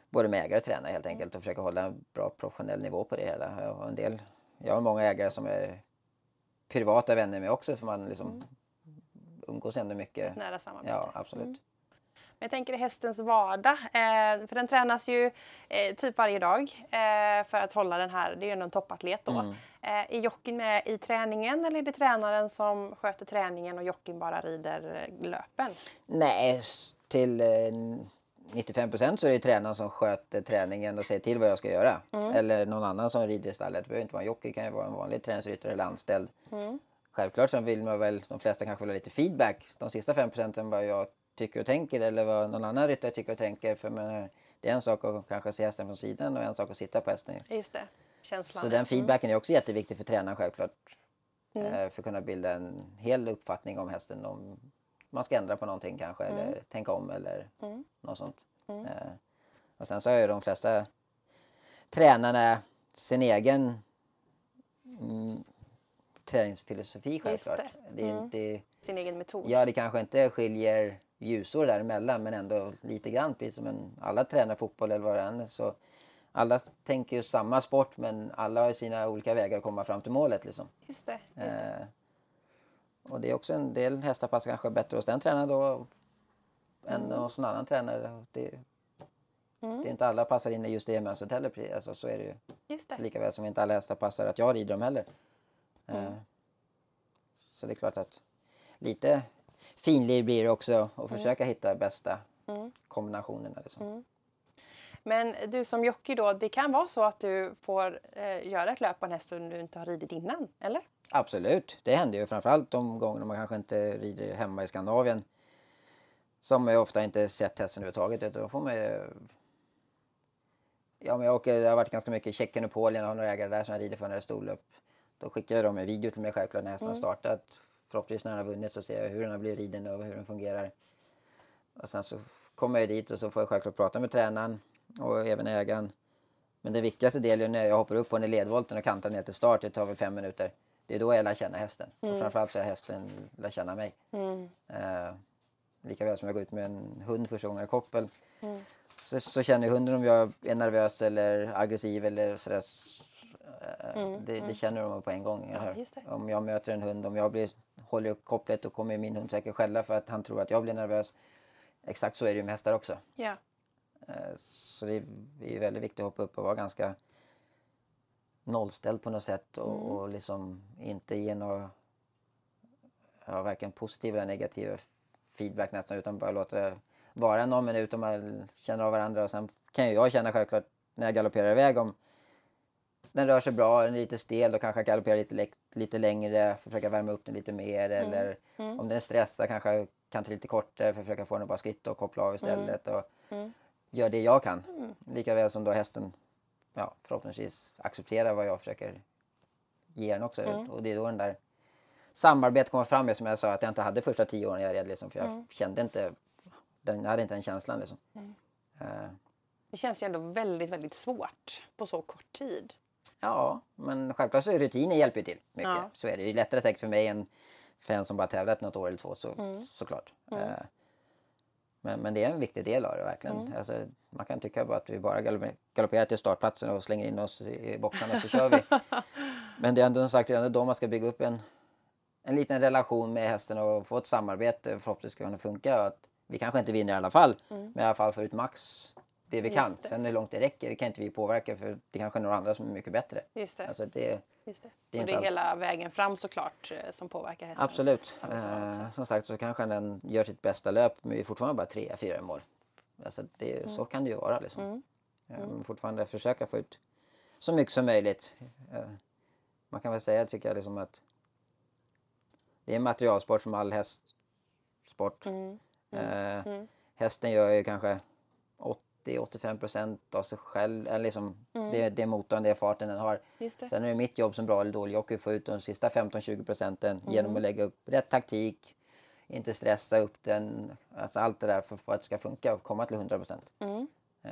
både med ägare och tränare helt enkelt och försöka hålla en bra professionell nivå på det hela. Jag har, en del, jag har många ägare som är privata vänner med också för man liksom umgås ändå mycket. Nära samarbete. Ja, absolut. Mm. Jag tänker hästens vardag, eh, för den tränas ju eh, typ varje dag eh, för att hålla den här, det är ju ändå en toppatlet då. Mm. Eh, är jockeyn med i träningen eller är det tränaren som sköter träningen och jockeyn bara rider eh, löpen? Nej, till eh, 95 procent så är det tränaren som sköter träningen och säger till vad jag ska göra. Mm. Eller någon annan som rider i stallet. Det behöver inte vara en jockey, det kan ju vara en vanlig träningsryttare eller anställd. Mm. Självklart så vill man väl, de flesta kanske vill ha lite feedback. De sista 5 procenten vad jag tycker och tänker eller vad någon annan ryttare tycker och tänker. För men, det är en sak att kanske se hästen från sidan och en sak att sitta på hästen. Just det, känslan. Så den feedbacken är också jätteviktig för tränaren självklart. Mm. Eh, För att kunna bilda en hel uppfattning om hästen. Om man ska ändra på någonting kanske eller tänka om eller Mm. något sånt. Mm. Eh, Och sen så har ju de flesta tränarna sin egen mm, träningsfilosofi självklart. det. Det. är Mm. inte, Sin egen metod. ja, det kanske inte skiljer ljusår däremellan men ändå lite grann. Precis som en, alla tränar fotboll eller vad det än är. Så alla tänker ju samma sport men alla har sina olika vägar att komma fram till målet. Liksom. Just det. Just det. Eh, och det är också en del hästar passar kanske bättre hos den tränaren då än hos en annan tränare. Det, Mm. det är inte alla passar in i just det mönstret heller. Alltså, så är det ju. Just det. Lika väl som inte alla hästar passar att jag rider dem heller. Eh, Mm. så det är klart att lite finlir blir det också att försöka hitta bästa Mm. kombinationerna. Liksom. Mm. Men du som jockey då, det kan vara så att du får eh, göra ett löp på en häst som du inte har ridit innan, eller? Absolut, det händer ju framförallt de gånger man kanske inte rider hemma i Skandinavien. Som jag ofta inte sett hästen överhuvudtaget. utan Då får man ju... Ja, men jag, åker, jag har varit ganska mycket i Tjeckien och Polen och har några ägare där som jag rider för när det är storlopp. Då skickar de en video till mig självklart när hästen har startat. Förhoppningsvis när den har vunnit så ser jag hur den har blivit riden och hur den fungerar. Och sen så kommer jag dit och så får jag självklart prata med tränaren och även ägaren. Men den viktigaste delen är när jag hoppar upp på den i ledvolten och kantar ner till start. Det tar väl fem minuter. Det är då jag lär känna hästen. Och framförallt så är hästen lär känna mig. Mm. Eh, lika väl som jag går ut med en hund första gången i koppel. Mm. Så, så känner hunden om jag är nervös eller aggressiv eller sådär. Eh, Mm, Det, det känner de på en gång. det. Om jag möter en hund, om jag blir, håller upp kopplet då kommer min hund säkert skälla för att han tror att jag blir nervös. Exakt så är det ju med hästar också. Ja. Eh, Så det är väldigt viktigt att hoppa upp och vara ganska nollställd på något sätt och, Mm. och liksom inte ge några ja, varken positiv eller negativ feedback nästan utan bara låta det vara någon minut och man känner av varandra och sen kan ju jag känna självklart när jag galopperar iväg om den rör sig bra, den är lite stel, då kanske jag galopperar lite, lite längre, försöka värma upp den lite mer eller Mm. om den är stressad kanske jag kan ta lite kortare för att försöka få den att bara skritta och koppla av istället. Och Mm. Gör det jag kan. Mm. Lika väl som då hästen ja, förhoppningsvis accepterar vad jag försöker ge den också. Mm. Och det är då den där samarbetet kommer fram med som jag sa att jag inte hade första tio åren jag red liksom, för jag Mm. kände inte den, jag hade inte den känslan liksom. Mm. Eh, Det känns ju ändå väldigt, väldigt svårt på så kort tid. Ja, men självklart så är rutinen hjälper till mycket. Ja. Så är det ju lättare säkert för mig än för en som bara tävlat något år eller två så, Mm. såklart. Mm. Eh, Men, men det är en viktig del av det verkligen. Mm. Alltså, man kan tycka bara att vi bara galopper- galopperar till startplatsen och slänger in oss i boxarna så kör vi. [LAUGHS] Men det är ändå som sagt det är ändå då man ska bygga upp en, en liten relation med hästen och få ett samarbete förhoppningsvis ska kunna funka. Att vi kanske inte vinner i alla fall, Mm. men i alla fall får ut max det vi Just kan. det. Sen hur långt det räcker det kan inte vi påverka för det kanske är några andra som är mycket bättre. Just det. Alltså det, just det. det är och det är allt. hela vägen fram såklart eh, som påverkar hästen. Absolut. Eh, som sagt så kanske den gör sitt bästa löp men vi är fortfarande bara tre, fyra i mål. Alltså det, Så kan det ju vara liksom. Mm. Eh, Men fortfarande försöka få ut så mycket som möjligt. Eh, man kan väl säga tycker jag liksom att det är en materialsport som all hästsport. Mm. Eh, Mm. hästen gör ju kanske 80-85 procent av sig själv. Eller liksom, det, det är motorn, det är farten den har. Sen är det mitt jobb som bra eller dålig jockey att få ut de sista 15-20 procenten genom att lägga upp rätt taktik, inte stressa upp den. Alltså allt det där för, för att det ska funka och komma till 100 procent. Mm. Eh,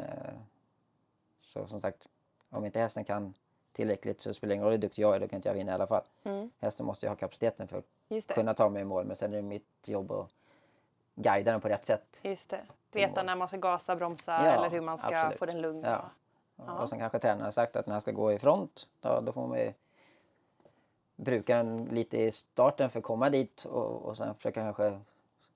så som sagt, om inte hästen kan tillräckligt så spelar det ingen roll hur duktig jag är, då kan inte jag vinna i alla fall. Mm. Hästen måste ju ha kapaciteten för att kunna ta mig i mål, men sen är det mitt jobb att guida den på rätt sätt. Just det. Veta när man ska gasa, bromsa Ja, eller hur man ska absolut. få den lugn. Ja. Ja. Och sen kanske tränaren har sagt att när han ska gå i front, då, då får man ju bruka den lite i starten för att komma dit och, och sen försöka kanske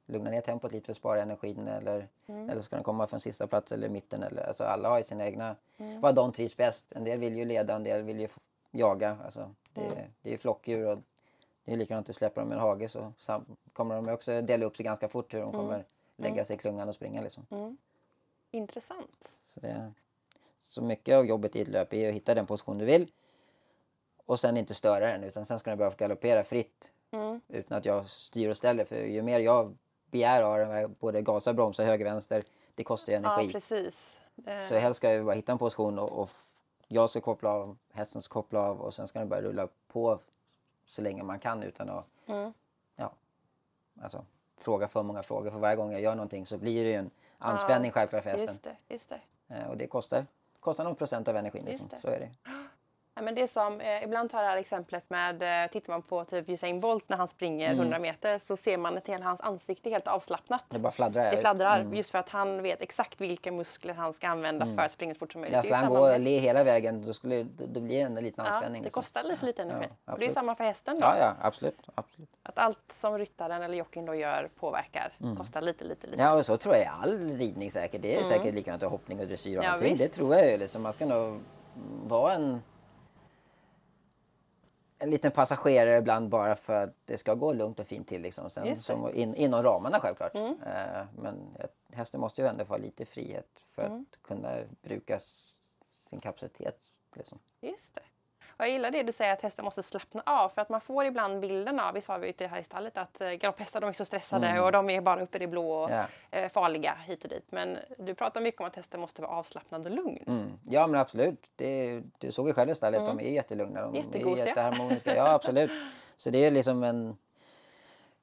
lugna ner tempot lite för att spara energin eller, Mm. eller ska den komma från sista plats eller mitten. Eller, alltså alla har ju sina egna, Mm. vad de trivs bäst. En del vill ju leda, en del vill ju jaga. Alltså, det, Mm. det är ju flockdjur och det är likadant, du släpper dem i en hage så kommer de också dela upp sig ganska fort hur de kommer lägga sig i klungan och springa. Liksom. Mm. Intressant. Så, det, så mycket av jobbet i ett löp är att hitta den position du vill och sen inte störa den utan sen ska den börja få galoppera fritt Mm. utan att jag styr och ställer. För ju mer jag begär av den, både gasa, bromsa, höger, vänster, det kostar ju Ja, energi. precis. Det- så helst ska jag bara hitta en position och, och jag ska koppla av, hästen ska koppla av och sen ska den börja rulla på så länge man kan utan att Mm. ja, alltså, fråga för många frågor. För varje gång jag gör någonting så blir det ju en anspänning självklart för hästen. Just det, just det. Eh, Och det kostar, kostar någon procent av energin. Liksom. Så är det. [GASPS] Ja, men det är som, eh, ibland tar jag det här exemplet med, eh, tittar man på typ Usain Bolt när han springer Mm. 100 meter så ser man att hela hans ansikte är helt avslappnat. Det bara fladdrar. Det ja, fladdrar Mm. just för att han vet exakt vilka muskler han ska använda för att springa så fort som möjligt. Ja, Det skulle han samma gå och med- le hela vägen då, skulle, då, blir det en liten Ja, anspänning. det liksom. kostar lite, lite energi. Ja, det är samma för hästen då. Ja, ja, absolut. absolut. Att allt som ryttaren eller jockeyn då gör påverkar. Kostar lite, lite, lite. Mm. Ja, och så tror jag all ridning säkert. Det är säkert likadant i hoppning och dressyr och Mm. Ja, allting. Det visst. tror jag ju. Liksom. Man ska nog vara en, en liten passagerare ibland bara för att det ska gå lugnt och fint till. Liksom. Sen. Mm. som, in, inom ramarna självklart. Eh, men hästen måste ju ändå få lite frihet för Mm. att kunna bruka sin kapacitet. Liksom. Just det. Och jag gillar det du säger att hästen måste slappna av för att man får ibland bilden av, vi sa vi ute här i stallet, att eh, galopphästar de är så stressade och de är bara uppe i det blå och Mm. Eh, farliga hit och dit. Men du pratar mycket om att hästen måste vara avslappnad och lugn. Mm. Ja men absolut. Det, du såg ju själv i stallet, de är jättelugna. De Mm. Jättegosiga. är jätteharmoniska. Ja absolut. [LAUGHS] Så det är liksom en,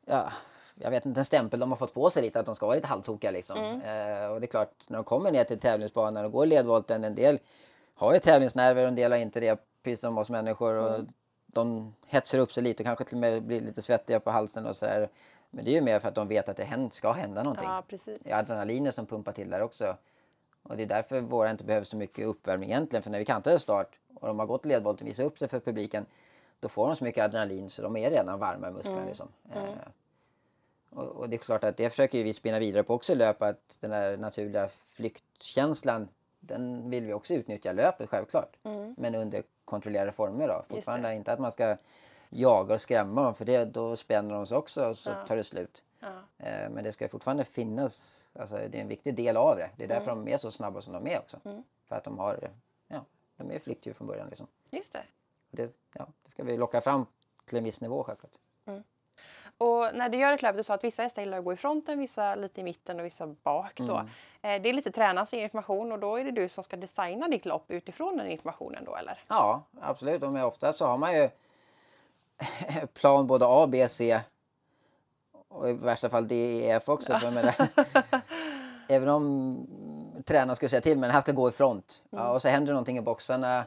ja, jag vet inte, en stämpel de har fått på sig lite att de ska vara lite halvtokiga liksom. Mm. Eh, och det är klart, när de kommer ner till tävlingsbanan och går ledvolten, en del har ju tävlingsnerver och en del har inte det, precis som oss människor. Och Mm. De hetsar upp sig lite och kanske till och med blir lite svettiga på halsen och sådär. Men det är ju mer för att de vet att det händer, ska hända någonting. Ja, precis. Det är adrenalinet som pumpar till där också. Och det är därför våra inte behöver så mycket uppvärmning egentligen. För när vi kantade start och de har gått ledvolten och visat upp sig för publiken. Då får de så mycket adrenalin så de är redan varma i musklerna. Liksom. Eh, och, och det är klart att det försöker vi spinna vidare på också i löp. Att den där naturliga flyktkänslan. Den vill vi också utnyttja löpet självklart. Men under kontrollerade former då. Fortfarande inte att man ska jaga och skrämma dem. För det, då spänner de sig också och så Ja. tar det slut. Ja. Eh, Men det ska fortfarande finnas, alltså det är en viktig del av det. Det är därför Mm. de är så snabba som de är också. För att de har, ja, de är flyktdjur från början liksom. Just det. Det, ja, det ska vi locka fram till en viss nivå självklart. Och när du gör ett löp, du sa att vissa hästar gillar att gå i fronten, vissa lite i mitten och vissa bak då. Mm. Eh, Det är lite tränas och information och då är det du som ska designa ditt lopp utifrån den informationen då eller? Ja, absolut. Och ofta så har man ju [LAUGHS] plan både A, B, C och i värsta fall D, E, F också. För jag menar, [LAUGHS] även om tränaren skulle säga till men här ska gå i front. Ja, och så händer någonting i boxarna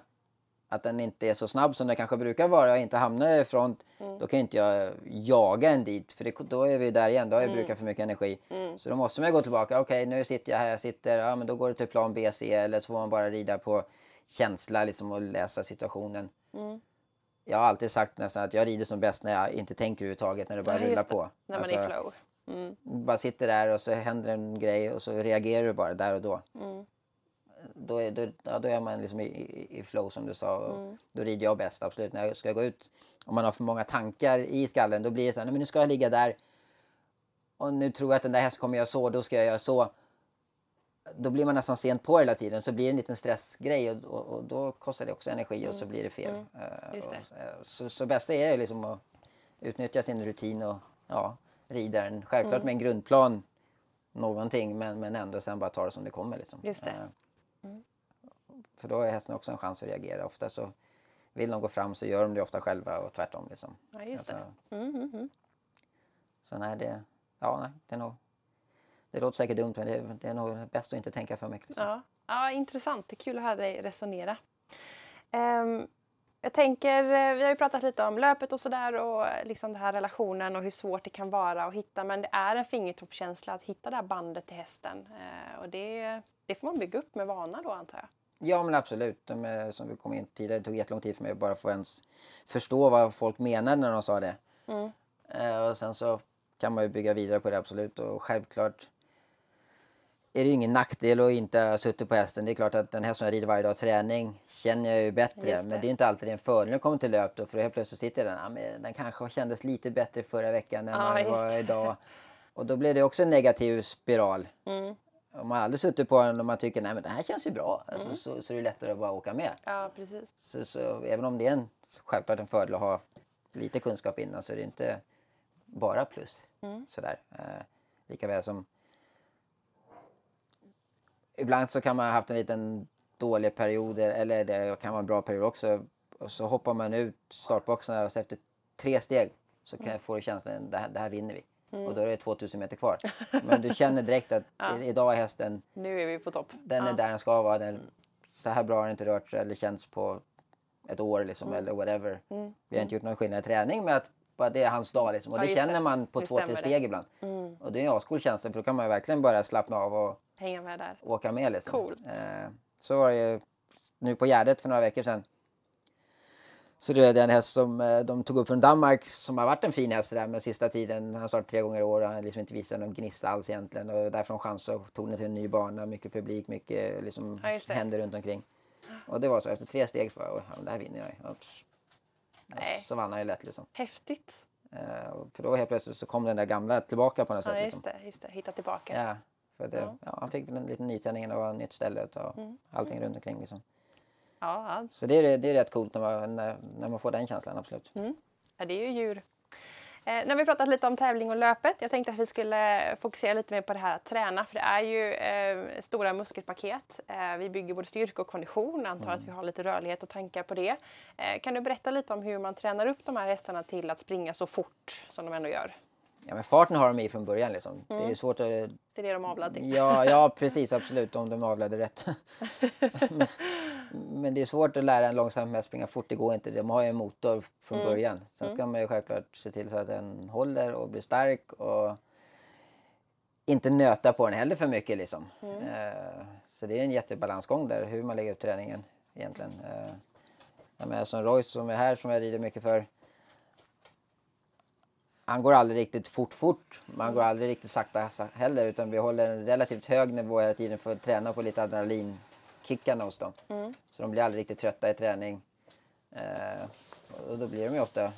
att den inte är så snabb som den kanske brukar vara och inte hamnar i front. Då kan inte jag jaga en dit för det, då är vi där igen. Då har jag brukat för mycket energi. Så då måste man gå tillbaka. Okej, nu sitter jag här, jag sitter. Ja, men då går det till plan B, C eller så får man bara rida på känsla liksom, och läsa situationen. Jag har alltid sagt nästan att jag rider som bäst när jag inte tänker överhuvudtaget när det bara Ja, rullar på. När man Alltså, är i flow. Mm. bara sitter där och så händer en grej och så reagerar du bara där och då. Mm. Då, är, då, ja, då är man liksom i, i, i flow som du sa. Mm. Då rider jag bäst absolut. När jag ska gå ut, om man har för många tankar i skallen, då blir det så här, nej men nu ska jag ligga där. Och nu tror jag att den där hästen kommer göra så, då ska jag göra så. då blir man nästan sent på hela tiden så blir det en liten stressgrej och, och, och då kostar det också energi och så blir det fel. Mm. Just det. Och, eh, så, så bästa är liksom att utnyttja sin rutin och ja, rida den. Självklart Mm. med en grundplan någonting men, men ändå sen bara ta det som det kommer. Liksom. Just det. Eh, För då har hästen också en chans att reagera. Ofta så vill de gå fram så gör de det ofta själva och tvärtom. Liksom. Ja, just Alltså, det. Mm, mm, mm. Så nej, det, ja, nej, det är nog... Det låter säkert dumt men det, är- det är nog bäst att inte tänka för mycket. Liksom. Ja. ja, intressant. Det är kul att höra dig resonera. Ehm, jag tänker, eh, vi har ju pratat lite om löpet och sådär och eh, liksom den här relationen och hur svårt det kan vara att hitta. Men det är en fingertoppskänsla att hitta det här bandet till hästen. Eh, och det, det får man bygga upp med vana då antar jag. Ja men absolut. De är, som vi kom in tidigare, det tog jättelång tid för mig att bara få ens förstå vad folk menade när de sa det. Mm. Eh, och sen så kan man ju bygga vidare på det absolut och självklart är det ju ingen nackdel att inte ha suttit på hästen. Det är klart att den häst som jag rider varje dag träning känner jag ju bättre. Det. Men det är inte alltid en fördel när det kommer till löp då. För helt plötsligt sitter den, ja, men den kanske kändes lite bättre förra veckan än vad just var idag. Och då blir det också en negativ spiral. Mm. Om man aldrig suttit på den och man tycker nej men det här känns ju bra. Alltså, Mm. så, så är det lättare att bara åka med. Ja, precis. Så, så även om det är en, självklart en fördel att ha lite kunskap innan så är det inte bara plus. Mm. Sådär. Eh, lika väl som ibland så kan man ha haft en liten dålig period eller det kan vara en bra period också. Och så hoppar man ut startboxarna och efter tre steg så kan jag få känslan det här, det här vinner vi. Och då är det 2000 meter kvar. Men du känner direkt att [LAUGHS] Ja. idag är hästen Nu är vi på topp. den är ja. där den ska vara. Den, så här bra har den inte rört sig eller känts på ett år liksom, eller whatever. Mm. Vi har inte gjort någon skillnad i träning men att bara det är hans dag liksom. Och Ja, det känner det. man på Nu två, tre stämmer det. steg ibland. Mm. Och det är en ascool känsla för då kan man verkligen börja slappna av och Hänga med där. åka med liksom. Cool. Eh, så var det ju nu på Gärdet för några veckor sedan. Så det är en häst som eh, de tog upp från Danmark som har varit en fin häst där med sista tiden. Han har startat tre gånger i år och han liksom inte visat någon gnista alls egentligen. Och därifrån chans så tog den till en ny bana, mycket publik, mycket liksom Ja, händer runt omkring. Och det var så efter tre steg så bara, "Oj, ja, men det här vinner jag. ju." Och så- Nej. Så vann han ju lätt liksom. Häftigt. Eh, och för då helt plötsligt så kom den där gamla tillbaka på något sätt. Ja, Liksom. just det. Just det. Hitta tillbaka. Ja, för det, Ja. ja. han fick en liten nytändning, var ett nytt ställe och Mm. allting runt omkring. Liksom. Ja. Så det är, det är rätt coolt när man, när, när man får den känslan, absolut. Ja, det är ju djur. Eh, nu har vi pratat lite om tävling och löpet. Jag tänkte att vi skulle fokusera lite mer på det här att träna för det är ju eh, stora muskelpaket. Eh, vi bygger både styrka och kondition. Antar att vi har lite rörlighet och tankar på det. Eh, kan du berätta lite om hur man tränar upp de här hästarna till att springa så fort som de ändå gör? Ja, men farten har de i från början. Liksom. Det Mm. är svårt att... Det är det de avlar till. Ja, ja, precis, absolut, om de avledde rätt. [LAUGHS] men, men det är svårt att lära en långsam häst springa fort, det går inte. De har ju en motor från Mm. början. Sen ska man ju självklart se till så att den håller och blir stark och inte nöta på den heller för mycket. Liksom. Mm. Eh, så det är en jättebalansgång där, hur man lägger upp träningen egentligen. Eh, jag menar, som Royce som är här, som jag rider mycket för. Han går aldrig riktigt fort fort, men han går aldrig riktigt sakta sa- heller. Utan vi håller en relativt hög nivå hela tiden för att träna på lite adrenalinkickarna hos dem. Mm. Så de blir aldrig riktigt trötta i träning. Eh, och då blir de ju ofta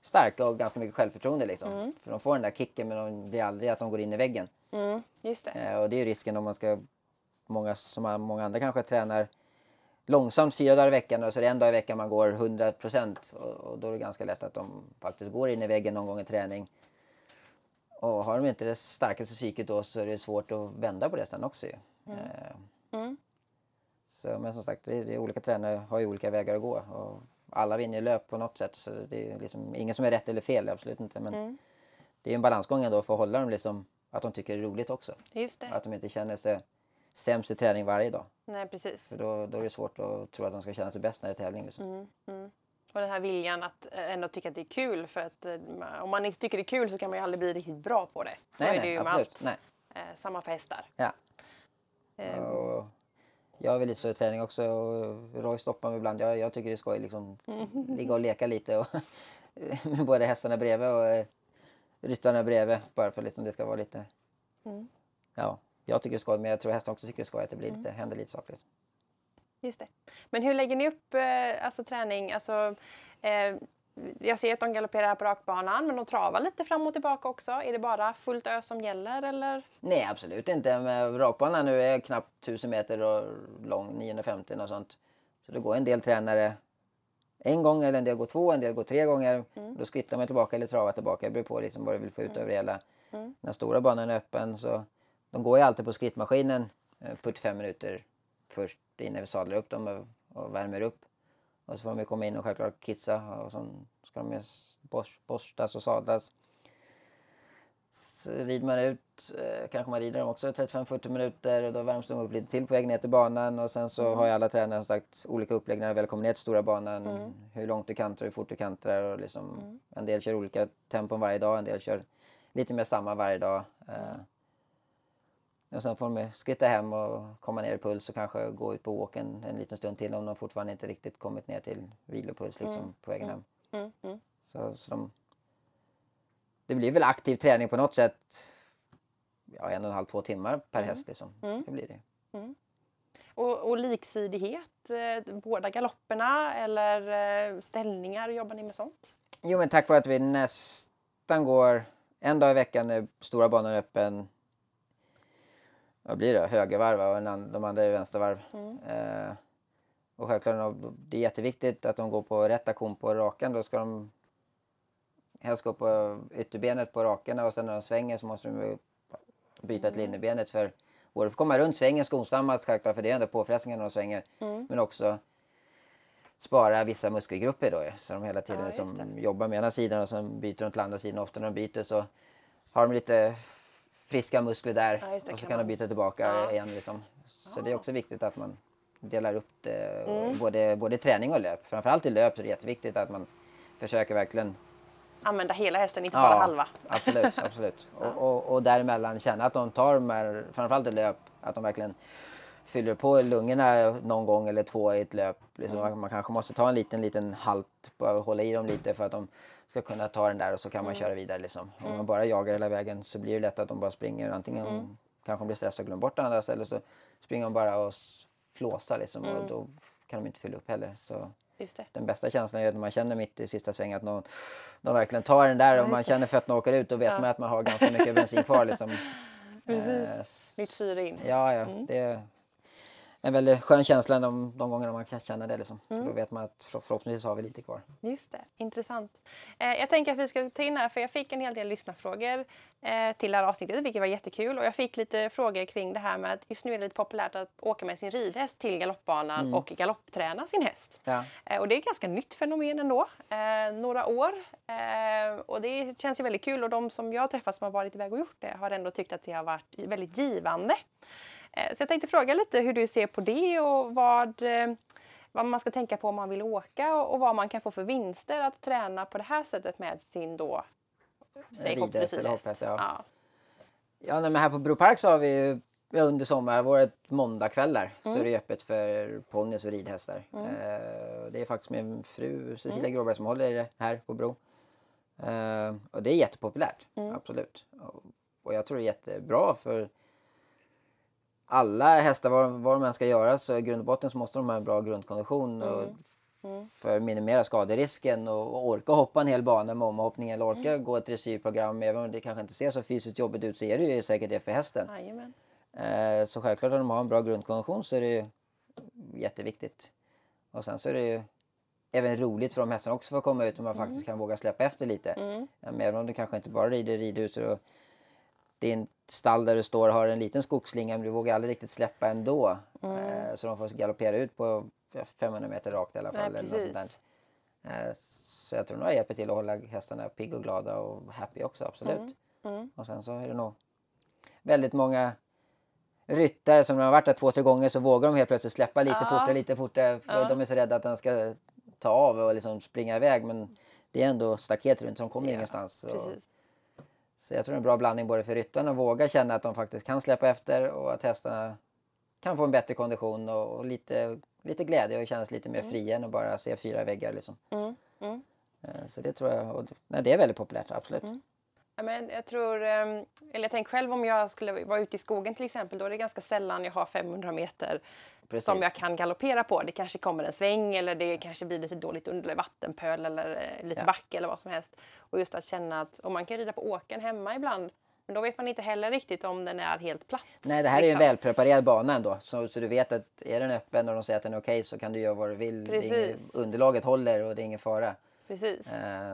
starka och ganska mycket självförtroende. Liksom. För de får den där kicken men de blir aldrig att de går in i väggen. Mm, just det. Eh, och det är ju risken om man ska, många, som många andra kanske tränar långsamt fyra dagar i veckan och så är det en dag i veckan man går 100 procent. Och, och då är det ganska lätt att de faktiskt går in i väggen någon gång i träning. Och har de inte det starkaste psyket då så är det svårt att vända på det sen också ju. Eh, Mm. Så, men som sagt, det, det är olika tränare har ju olika vägar att gå. Och alla vinner löp på något sätt. Så det är liksom ingen som är rätt eller fel, absolut inte. Men Mm. det är en balansgång ändå för att hålla dem liksom, att de tycker det är roligt också. Just det. Att de inte känner sig sämst i träning varje dag. Nej, precis. För då, då är det svårt att tro att de ska känna sig bäst när det är tävling. Liksom. Mm, mm. Och den här viljan att eh, ändå tycka att det är kul. För att eh, om man inte tycker det är kul så kan man ju aldrig bli riktigt bra på det. Så nej, är det ju nej, med absolut. allt. Nej. Eh, samma för hästar. Ja. Eh, Och jag har väl lite så träning också. Och Roy stoppar mig ibland. Jag, jag tycker det är skoj liksom ligga och leka lite. Och [LAUGHS] med både hästarna bredvid och eh, ryttarna bredvid. Bara för liksom det ska vara lite... Mm. Ja, jag tycker det är skoj. Men jag tror hästarna också tycker det är skoj att det blir lite, händer lite saker. Liksom. Just det. Men hur lägger ni upp eh, alltså, träning? Alltså, eh, jag ser att de galopperar på rakbanan men de travar lite fram och tillbaka också. Är det bara fullt ös som gäller eller? Nej absolut inte. Men rakbanan nu är knappt 1000 meter lång, 950 och sånt. Så det går en del tränare en gång eller en del går två, en del går tre gånger. Mm. Då skrittar man tillbaka eller travar tillbaka. Det beror på liksom vad du vill få ut mm. över hela. Mm. Den stora banan är öppen så de går ju alltid på skrittmaskinen 45 eh, minuter först innan vi sadlar upp dem och värmer upp. Och så får de komma in och självklart kissa och så ska de borstas och sadlas. Så rider man ut, eh, kanske man rider dem också 35-40 minuter och då värms de upp lite till på väg ner till banan och sen så mm. har ju alla tränare sagt olika upplägg när de väl kommer ner till stora banan. Mm. Hur långt du kantrar, hur fort du kantrar och liksom mm. en del kör olika tempon varje dag, en del kör lite mer samma varje dag. Eh, och sen får de skritta hem och komma ner i puls och kanske gå ut på åken en liten stund till om de fortfarande inte riktigt kommit ner till vilopuls liksom, mm. på vägen hem. Mm. Mm. Så, så de, det blir väl aktiv träning på något sätt. Ja, en och en halv, två timmar per mm. häst liksom. Det blir det. Och, och liksidighet, eh, båda galopperna eller eh, ställningar, jobbar ni med sånt? Jo men tack vare att vi nästan går en dag i veckan när stora banan är öppen vad blir det, högervarv och de andra är vänstervarv. Mm. Eh, och självklart det är jätteviktigt att de går på rätt aktion på rakan. Då ska de helst gå på ytterbenet på rakerna och sen när de svänger så måste de byta till mm. innerbenet för både för att komma runt svängen skonsammast självklart för det är ändå påfrestningar när de svänger. Mm. Men också spara vissa muskelgrupper då så de hela tiden ja, liksom jobbar med ena sidan och sen byter de till andra sidan. Ofta när de byter så har de lite friska muskler där ja, det, och så kan man byta tillbaka ja. igen. Liksom. Så det är också viktigt att man delar upp det, mm. både, både träning och löp. Framförallt i löp så är det jätteviktigt att man försöker verkligen Använda hela hästen, inte ja, bara halva. Absolut, [LAUGHS] absolut. och, och, och däremellan känna att de tar de här, framförallt i löp, att de verkligen fyller på lungorna någon gång eller två i ett löp. Liksom, mm. Man kanske måste ta en liten, liten halt, bara hålla i dem lite för att de ska kunna ta den där och så kan man mm. köra vidare. Liksom. Om man mm. bara jagar hela vägen så blir det lätt att de bara springer. Antingen mm. kanske de blir stressade och glömmer bort andas eller så springer de bara och flåsar liksom, och mm. då kan de inte fylla upp heller. Så den bästa känslan är när man känner mitt i sista svängen att någon, någon verkligen tar den där och man känner fötterna åker ut och vet ja. man att man har ganska mycket bensin kvar. Liksom. [LAUGHS] Precis. Eh, Nytt syre in. Ja, ja. Mm. Det, en väldigt skön känsla de, de gångerna man kan känna det. Liksom. Mm. För då vet man att förhoppningsvis har vi lite kvar. Just det, intressant. Eh, jag tänker att vi ska ta in här, för jag fick en hel del lyssnarfrågor eh, till det här avsnittet, vilket var jättekul. Och jag fick lite frågor kring det här med att just nu är det lite populärt att åka med sin ridhäst till galoppbanan mm. och galoppträna sin häst. Ja. Eh, och det är ett ganska nytt fenomen ändå, eh, några år. Eh, och det känns ju väldigt kul och de som jag träffat som har varit iväg och gjort det har ändå tyckt att det har varit väldigt givande. Eh, så jag tänkte fråga lite hur du ser på det och vad, eh, vad man ska tänka på om man vill åka och vad man kan få för vinster att träna på det här sättet med sin då, säg hoppdressyr. Ja. Ja, ja men här på Bro Park så har vi ju under sommaren varit måndagkvällar mm. så är det öppet för ponnys och ridhästar. Mm. Eh, det är faktiskt min fru Cecilia mm. Gråberg som håller det här på Bro. Eh, och det är jättepopulärt, mm. absolut. Och, och jag tror det är jättebra för alla hästar, vad, vad de än ska göra, så i grund och botten så måste de ha en bra grundkondition. Mm. Mm. För att minimera skaderisken och, och orka hoppa en hel bana med omhoppning eller orka mm. gå ett dressyrprogram. Även om det kanske inte ser så fysiskt jobbigt ut så är det ju säkert det för hästen. Eh, så självklart om de har en bra grundkondition så är det ju jätteviktigt. Och sen så är det ju även roligt för de hästarna också för att komma ut och man mm. faktiskt kan våga släppa efter lite. Mm. Även om du kanske inte bara rider ridhus och din stall där du står har en liten skogsslinga men du vågar aldrig riktigt släppa ändå. Mm. Eh, så de får galoppera ut på 500 meter rakt i alla fall. Nej, eller något sånt där. Eh, så jag tror nog det hjälper till att hålla hästarna pigga och glada och happy också, absolut. Mm. Mm. Och sen så är det nog väldigt många ryttare som har varit där två, tre gånger så vågar de helt plötsligt släppa lite ja. fortare, lite fortare. För ja. de är så rädda att den ska ta av och liksom springa iväg. Men det är ändå staket runt så de kommer ja. ingenstans. Och, så jag tror det är en bra blandning både för ryttarna att våga känna att de faktiskt kan släppa efter och att hästarna kan få en bättre kondition och, och lite, lite glädje och kännas lite mer mm. fria än att bara se fyra väggar. Liksom. Mm. Mm. Eh, så det tror jag, och, nej, det är väldigt populärt, absolut. Mm. Ja, men jag tror, ehm, eller jag tänker själv om jag skulle vara ute i skogen till exempel, då är det ganska sällan jag har 500 meter Precis. som jag kan galoppera på. Det kanske kommer en sväng eller det kanske blir lite dåligt under vattenpöl eller eh, lite Ja. backe eller vad som helst. Och just att känna att, och man kan rida på åkern hemma ibland, men då vet man inte heller riktigt om den är helt platt. Nej, det här är ju en liksom. välpreparerad bana ändå. Så, så du vet att är den öppen och de säger att den är okej så kan du göra vad du vill. Är Precis. underlaget håller och det är ingen fara. Precis.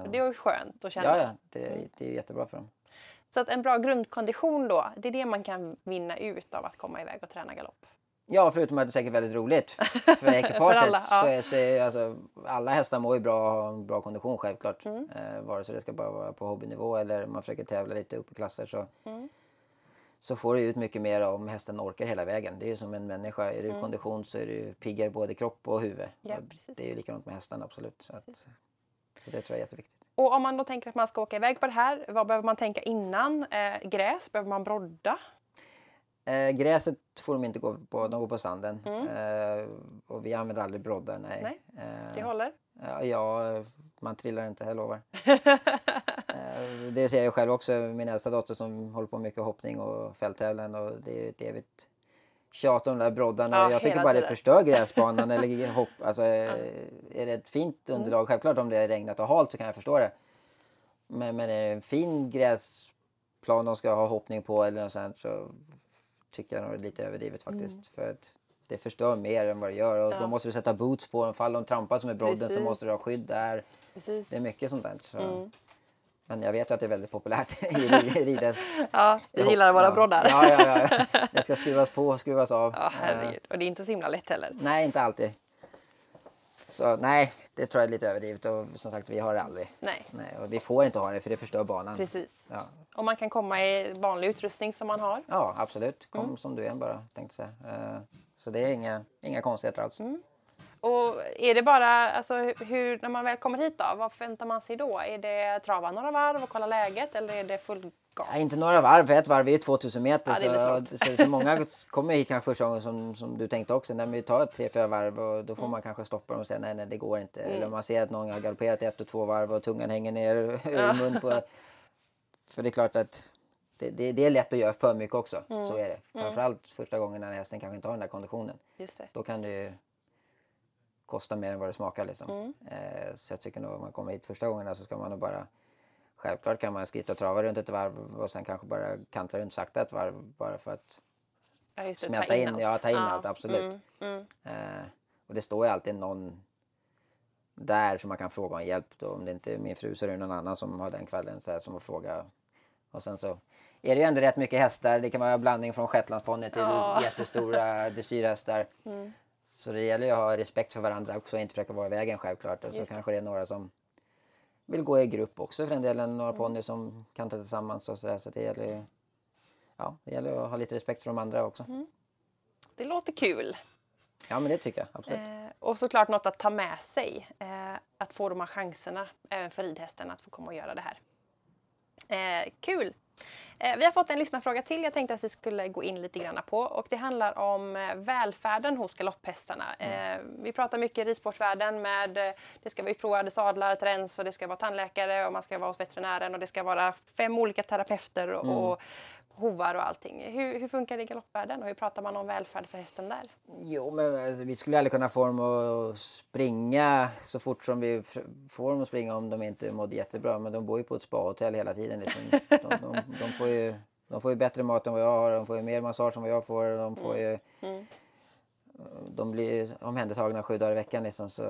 Och Det är ju skönt att känna. ja, ja, det, det är jättebra för dem. Så att en bra grundkondition då, det är det man kan vinna ut av att komma iväg och träna galopp. Ja, förutom att det är säkert väldigt roligt för [LAUGHS] För ekipaget. alla, ja. så, är- så är, alltså, alla hästar mår ju bra och har en bra kondition självklart. Mm. Eh, vare sig det ska bara vara på hobbynivå eller man försöker tävla lite upp i klasser så, Mm. så får du ut mycket mer om hästen orkar hela vägen. Det är ju som en människa. Är du i kondition så är du piggare både kropp och huvud. Mm. Ja, Och det är ju likadant med hästarna absolut. Så, att, så det tror jag är jätteviktigt. Och om man då tänker att man ska åka iväg på det här, vad behöver man tänka innan? Eh, gräs, behöver man brodda? Eh, gräset får de inte gå på, de går på sanden. Eh, och vi använder aldrig broddar, nej. Mm. Nej, Eh, Det håller? Ja, ja, man trillar inte, jag lovar. [LAUGHS] Eh, det ser jag själv också, min äldsta dotter som håller på mycket hoppning och fälttävlan och det är ett evigt tjat om de där broddarna. Ja, jag tycker bara det förstör gräsbanan eller hopp. [LAUGHS] Alltså, eh, Är det ett fint Mm. underlag, självklart om det är regnat och halt så kan jag förstå det. Men, men är det en fin gräsplan de ska ha hoppning på eller något sånt så tycker jag nog är lite överdrivet faktiskt. För att det förstör mer än vad det gör och Mm. Ja. då måste du sätta boots på dem. Fall de trampar som är brodden så måste du ha skydd där. Precis. Det är mycket sånt där. Så. Mm. Men jag vet att det är väldigt populärt [LAUGHS] i [LAUGHS] ri- ridhäst. Ja, vi gillar våra ja. broddar. Ja, ja, ja. [LAUGHS] Det ska skruvas på och skruvas av. Ja, herregud. Och det är inte så himla lätt heller. nej, inte alltid. Så nej, det tror jag är lite överdrivet och som sagt vi har det aldrig. Nej, Nej, och vi får inte ha det för det förstör banan. precis. Ja, Och man kan komma i vanlig utrustning som man har. ja absolut. Kom Mm. som du är bara tänkte säga. Eh, Så det är inga, inga konstigheter alls. Mm. Och är det bara, alltså hur, när man väl kommer hit då, vad förväntar man sig då? Är det trava några varv och kolla läget eller är det full gas? Ja, inte några varv, för ett varv är ju 2000 meter. Ja, så, så, så många [LAUGHS] kommer hit kanske första gången som, som du tänkte också. När vi tar tre, fyra varv och då får Mm. man kanske stoppa dem och säga nej, nej det går inte. Eller om man ser att någon har galopperat ett och två varv och tungan hänger ner [LAUGHS] ur mun på. För det är klart att det, det, det är lätt att göra för mycket också. Mm. Så är det. Framförallt första gången när hästen kanske inte har den där konditionen. Just det. Då kan det ju kosta mer än vad det smakar. Liksom. Mm. Eh, så jag tycker nog om man kommer hit första gången så ska man nog bara Självklart kan man skritta och trava runt ett varv och sen kanske bara kantra runt sakta ett varv bara för att Ja, det, ta smälta in, allt. ja, ta in Ja, allt, absolut. Mm, mm. Eh, och det står ju alltid någon där som man kan fråga om hjälp. Då. Om det inte är min fru så är det någon annan som har den kvällen så här, som får fråga. Och sen så är det ju ändå rätt mycket hästar. Det kan vara blandning från shetlandsponny till Ja. [LAUGHS] jättestora dressyrhästar. Mm. Så det gäller ju att ha respekt för varandra också och inte försöka vara i vägen självklart. Och så Just kanske det är några som vill gå i grupp också för den delen. Mm. Några ponnyer som kan ta tillsammans och sådär. Så det gäller ju ja, det gäller att ha lite respekt för de andra också. Mm. Det låter kul. Ja men det tycker jag absolut. Eh, och såklart något att ta med sig. Eh, att få de här chanserna även för ridhästen att få komma och göra det här. Eh, kul! Eh, vi har fått en lyssnarfråga till jag tänkte att vi skulle gå in lite grann på och det handlar om eh, välfärden hos galopphästarna. Eh, vi pratar mycket i ridsportvärlden med eh, det ska vara utprovade sadlar, träns och det ska vara tandläkare och man ska vara hos veterinären och det ska vara fem olika terapeuter och, och hovar och allting. Hur, hur funkar det i galoppvärlden och hur pratar man om välfärd för hästen där? Jo, men alltså, vi skulle aldrig kunna få dem att springa så fort som vi får dem att springa om de inte mådde jättebra. Men de bor ju på ett spahotell hela tiden. Liksom. De, de, de, får ju, de får ju bättre mat än vad jag har, de får ju mer massage än vad jag får. De, får ju, Mm. de blir omhändertagna sju dagar i veckan. Liksom, så,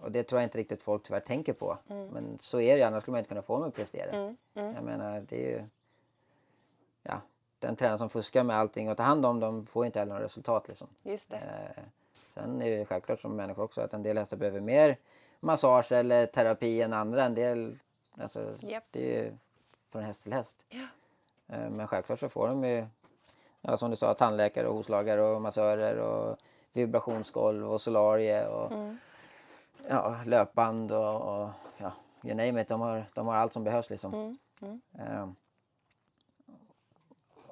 och det tror jag inte riktigt folk tyvärr tänker på. Men så är det ju, annars skulle man inte kunna få dem att prestera. Mm. Mm. Jag menar, det är ju... Ja, den tränare som fuskar med allting och tar hand om dem får inte heller något resultat. Liksom. Just det. Eh, sen är det självklart som människor också att en del hästar behöver mer massage eller terapi än andra. En del, alltså, Japp. det är ju från häst till häst. Ja. Eh, men självklart så får de ju, ja, som du sa, tandläkare och hovslagare och massörer och vibrationsgolv och solarie och Mm. ja, löpband och, och ja, you name it. De har, de har allt som behövs liksom. Mm. Mm. Eh,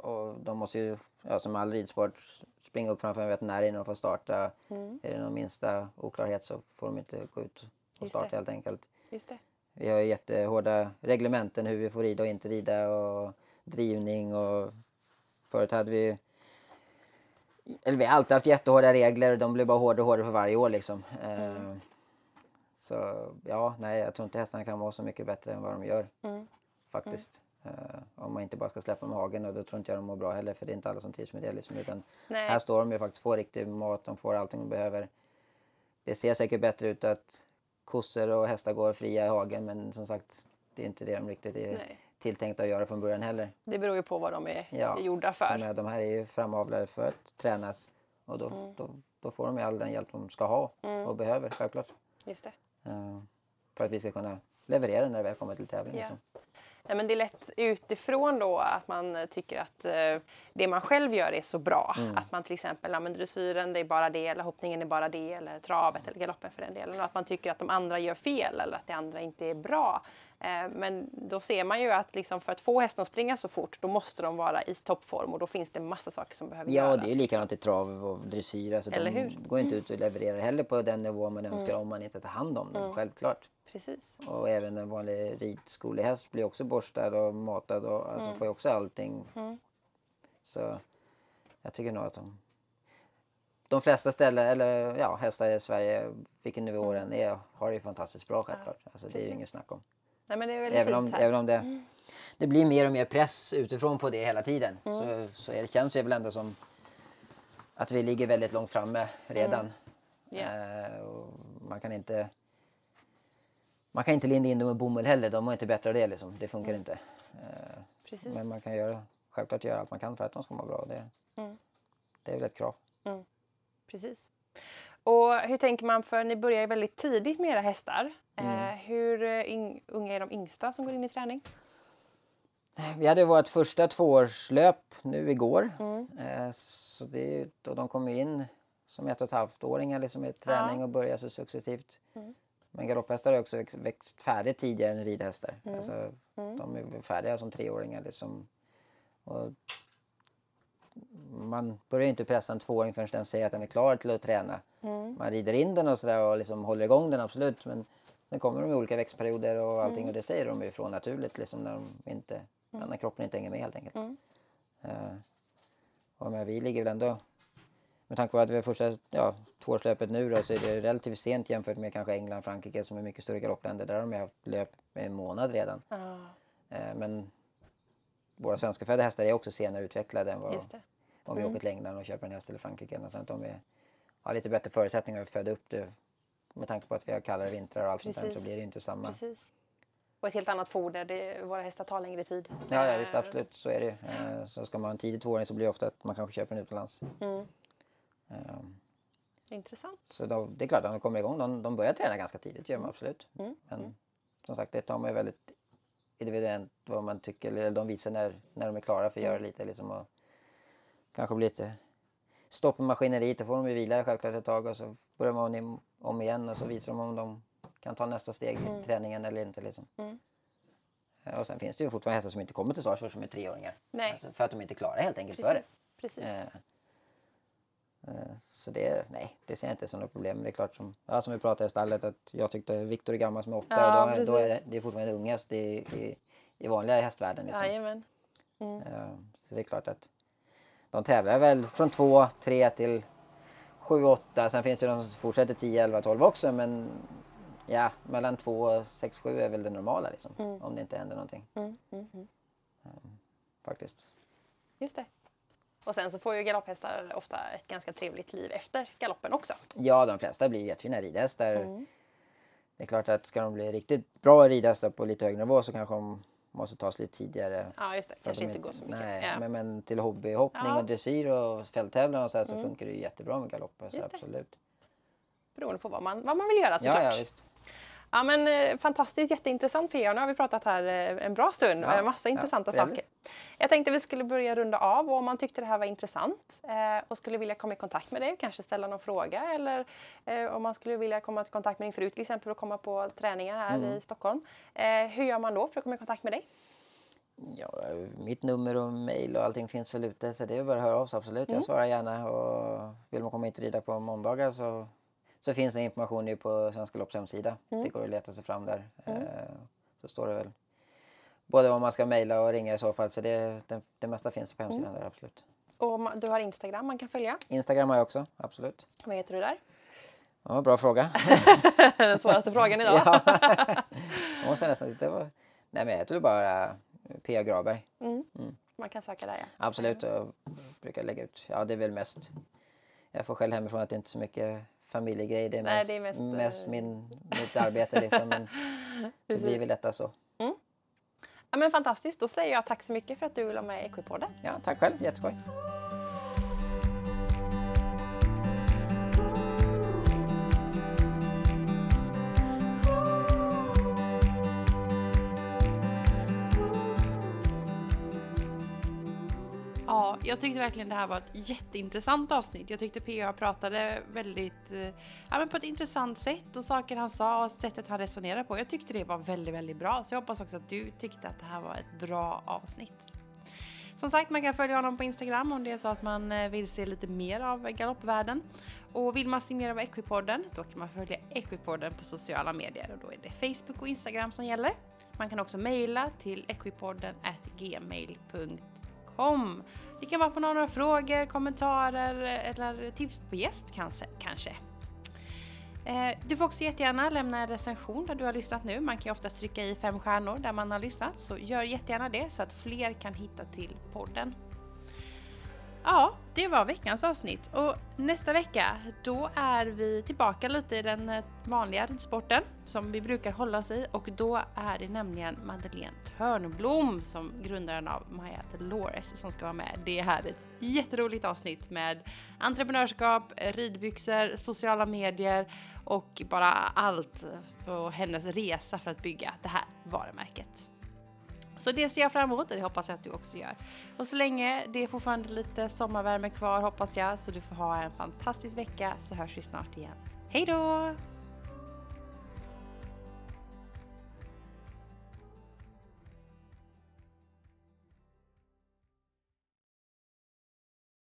och de måste ju, ja, som all ridsport, springa upp framför en veterinär innan de får starta. Mm. Är det någon minsta oklarhet så får de inte gå ut och Just starta det. helt enkelt. Just det. Vi har ju jättehårda reglementen hur vi får rida och inte rida och drivning och förut hade vi Eller vi har alltid haft jättehårda regler och de blir bara hårdare och hårdare för varje år liksom. Eh, Så ja, nej jag tror inte hästarna kan vara så mycket bättre än vad de gör. Mm. Faktiskt. Eh, om man inte bara ska släppa med hagen och då tror inte jag de mår bra heller för det är inte alla som trivs med det. Liksom, utan Nej. här står de ju faktiskt, får riktig mat, de får allting de behöver. Det ser säkert bättre ut att kossor och hästar går fria i hagen men som sagt det är inte det de riktigt är Nej. tilltänkta att göra från början heller. Det beror ju på vad de är Ja, gjorda för. är, de här är ju framavlade för att tränas och då, Mm. då, då får de ju all den hjälp de ska ha och behöver självklart. Just det. Eh, för att vi ska kunna leverera när det väl kommer till tävling. Ja. Liksom. Nej, men det är lätt utifrån då att man tycker att eh, det man själv gör är så bra. Mm. Att man till exempel, ja, men dressyren det är bara det, eller hoppningen är bara det, eller travet eller galoppen för den delen. Och att man tycker att de andra gör fel eller att det andra inte är bra. Eh, men då ser man ju att liksom, för att få hästen att springa så fort, då måste de vara i toppform och då finns det massa saker som behöver Ja, göras. det är ju likadant i trav och dressyr. Alltså, Eller de hur? Mm. går inte ut och levererar heller på den nivå man önskar om man inte tar hand om dem, självklart. Precis. Och även en vanlig ridskolehäst blir också borstad och matad och alltså får ju också allting. Mm. Så jag tycker nog att de, de flesta ställen, eller ja, hästar i Sverige, vilken nivå den är, har det ju fantastiskt bra självklart. Alltså, det är ju inget snack om. Nej, men det är väldigt Även om, fint här. även om det, det blir mer och mer press utifrån på det hela tiden så, så är det, känns det väl ändå som att vi ligger väldigt långt framme redan. Ja. Eh, och man kan inte man kan inte linda in dem med bomull heller. De mår inte bättre det. Liksom. Det funkar inte. Eh, Precis. men man kan göra, självklart göra allt man kan för att de ska må bra. Det, Mm. det är väl ett krav. Precis. Och hur tänker man, för ni börjar ju väldigt tidigt med era hästar. Mm. Eh, hur eh, unga är de yngsta som går in i träning? Vi hade vårt första tvåårslöp nu igår. Mm. Eh, så det, är- och de kom in som ett och ett halvt åringar liksom i träning och börjar så successivt. Mm. Men galopphästar har också växt, färdigt tidigare än ridhästar. Mm. Alltså, De är färdiga som treåringar. Liksom. Och man börjar ju inte pressa en tvååring förrän den säger att den är klar till att träna. Mm. Man rider in den och sådär och liksom håller igång den absolut. Men sen kommer de i olika växtperioder och allting Mm. och det säger de ju ifrån naturligt liksom när, de inte, när kroppen inte hänger med helt enkelt. Mm. Eh, och men vi ligger väl ändå, med tanke på att vi har första ja, tvåårslöpet nu då, så är det relativt sent jämfört med kanske England, Frankrike som är mycket större galoppländer. Där har de haft löp med en månad redan. Eh, men våra svenskfödda hästar är också senare utvecklade än vad, om vi åker till England och köper en häst eller Frankrike. Och sånt. De är, har lite bättre förutsättningar att föda upp det. Med tanke på att vi har kallare vintrar och allt sånt där så Precis. blir det inte samma. Precis. Och ett helt annat foder. Det, våra hästar tar längre tid. Ja, ja Eh, visst absolut så är det ju. Eh, Så ska man ha en tidig tvååring så blir det ofta att man kanske köper den utomlands. Mm. Eh, Intressant. Så då, det är klart att de kommer igång. De, de börjar träna ganska tidigt, gör de absolut. Mm. Men som sagt, det tar man ju väldigt individuellt vad man tycker. Eller de visar när, när de är klara för att Mm. göra lite liksom och kanske bli lite stopp i maskineriet. Då får de ju vila självklart ett tag och så börjar man om, igen och så visar de om de kan ta nästa steg i träningen eller inte. Liksom. Mm. Eh, Och sen finns det ju fortfarande hästar som inte kommer till start förrän som är treåringar. Nej. Alltså för att de inte klarar helt enkelt för det. Precis. Precis. Eh, Så det, nej, det ser jag inte som något problem. Det är klart som, ja, som vi pratade i stallet att jag tyckte Viktor är gammal som är åtta Ja, då, är- då är det, är fortfarande ungast i, i, i vanliga hästvärlden. Liksom. Jajamän. Eh, Så det är klart att de tävlar väl från två, tre till sju, åtta. Sen finns det de som fortsätter 10, 11, 12 också. Men ja, mellan två och sex, sju är väl det normala liksom. Om det inte händer någonting Mm. Mm. Mm. faktiskt. Just det. Och sen så får ju galopphästar ofta ett ganska trevligt liv efter galoppen också. Ja, de flesta blir jättefina ridhästar. Mm. Det är klart att ska de bli riktigt bra ridhästar på lite högre nivå så kanske de måste tas lite tidigare. Ja, just det. Kanske de inte går så mycket. Nej, ja. men, men till hobbyhoppning Ja. Mm. och dressyr och fälttävlan och så, här, så funkar det ju jättebra med galopper. Så absolut. Beroende på vad man, vad man vill göra såklart. Ja, ja, visst. Ja men eh, fantastiskt, jätteintressant Pia. Nu har vi pratat här eh, en bra stund Ja, massa ja, intressanta trevligt. saker. Jag tänkte vi skulle börja runda av och om man tyckte det här var intressant eh, och skulle vilja komma i kontakt med dig, kanske ställa någon fråga eller om man skulle vilja komma i kontakt med din fru till exempel att komma på träningar här Mm. i Stockholm. Hur gör man då för att komma i kontakt med dig? Ja, mitt nummer och mail och allting finns väl ute så det är bara att höra av sig absolut. Mm. Jag svarar gärna och vill man komma hit och rida på måndagar så, så finns det information ju på Svenska Lopps hemsida. Mm. Det går att leta sig fram där. Eh, så står det väl både vad man ska mejla och ringa i så fall så det, det, det mesta finns på hemsidan Mm. där absolut. Och du har Instagram man kan följa. Instagram har jag också, absolut. Vad heter du där? Ja, bra fråga. [LAUGHS] Den svåraste frågan idag. [LAUGHS] ja. Jag måste nästan titta på... Nej, men jag tror bara P.A. Graberg. Man kan söka där ja. Absolut. Jag brukar lägga ut. Ja, det är väl mest... Jag får själv hemifrån att det inte är så mycket familjegrejer. Det är Nej, mest, det är mest, mest, eh, min, mitt arbete liksom. Men [LAUGHS] det blir väl detta så. ja. men fantastiskt, då säger jag tack så mycket för att du vill vara med i Equipodden. Ja, tack själv. Jätteskoj. Jag tyckte verkligen det här var ett jätteintressant avsnitt. Jag tyckte PA pratade väldigt, eh, ja men på ett intressant sätt och saker han sa och sättet han resonerade på. Jag tyckte det var väldigt, väldigt bra. Så jag hoppas också att du tyckte att det här var ett bra avsnitt. Som sagt, man kan följa honom på Instagram om det är så att man eh, vill se lite mer av galoppvärlden. Och vill man se mer av Equipodden, då kan man följa Equipodden på sociala medier och då är det Facebook och Instagram som gäller. Man kan också mejla till equipodden gmail.com. Det kan vara på några frågor, kommentarer eller tips på gäst kanske. Eh, du får också jättegärna lämna en recension där du har lyssnat nu. Man kan ju ofta trycka i fem stjärnor där man har lyssnat, så gör jättegärna det så att fler kan hitta till podden. Ja, det var veckans avsnitt och nästa vecka då är vi tillbaka lite i den eh, vanliga ridsporten som vi brukar hålla oss i och då är det nämligen Madeleine Törnblom som grundaren av Maja Delores som ska vara med. Det här är ett jätteroligt avsnitt med entreprenörskap, ridbyxor, sociala medier och bara allt och hennes resa för att bygga det här varumärket. Så det ser jag fram emot och det hoppas jag att du också gör. Och så länge det är fortfarande lite sommarvärme kvar hoppas jag så du får ha en fantastisk vecka så hörs vi snart igen. Hej då!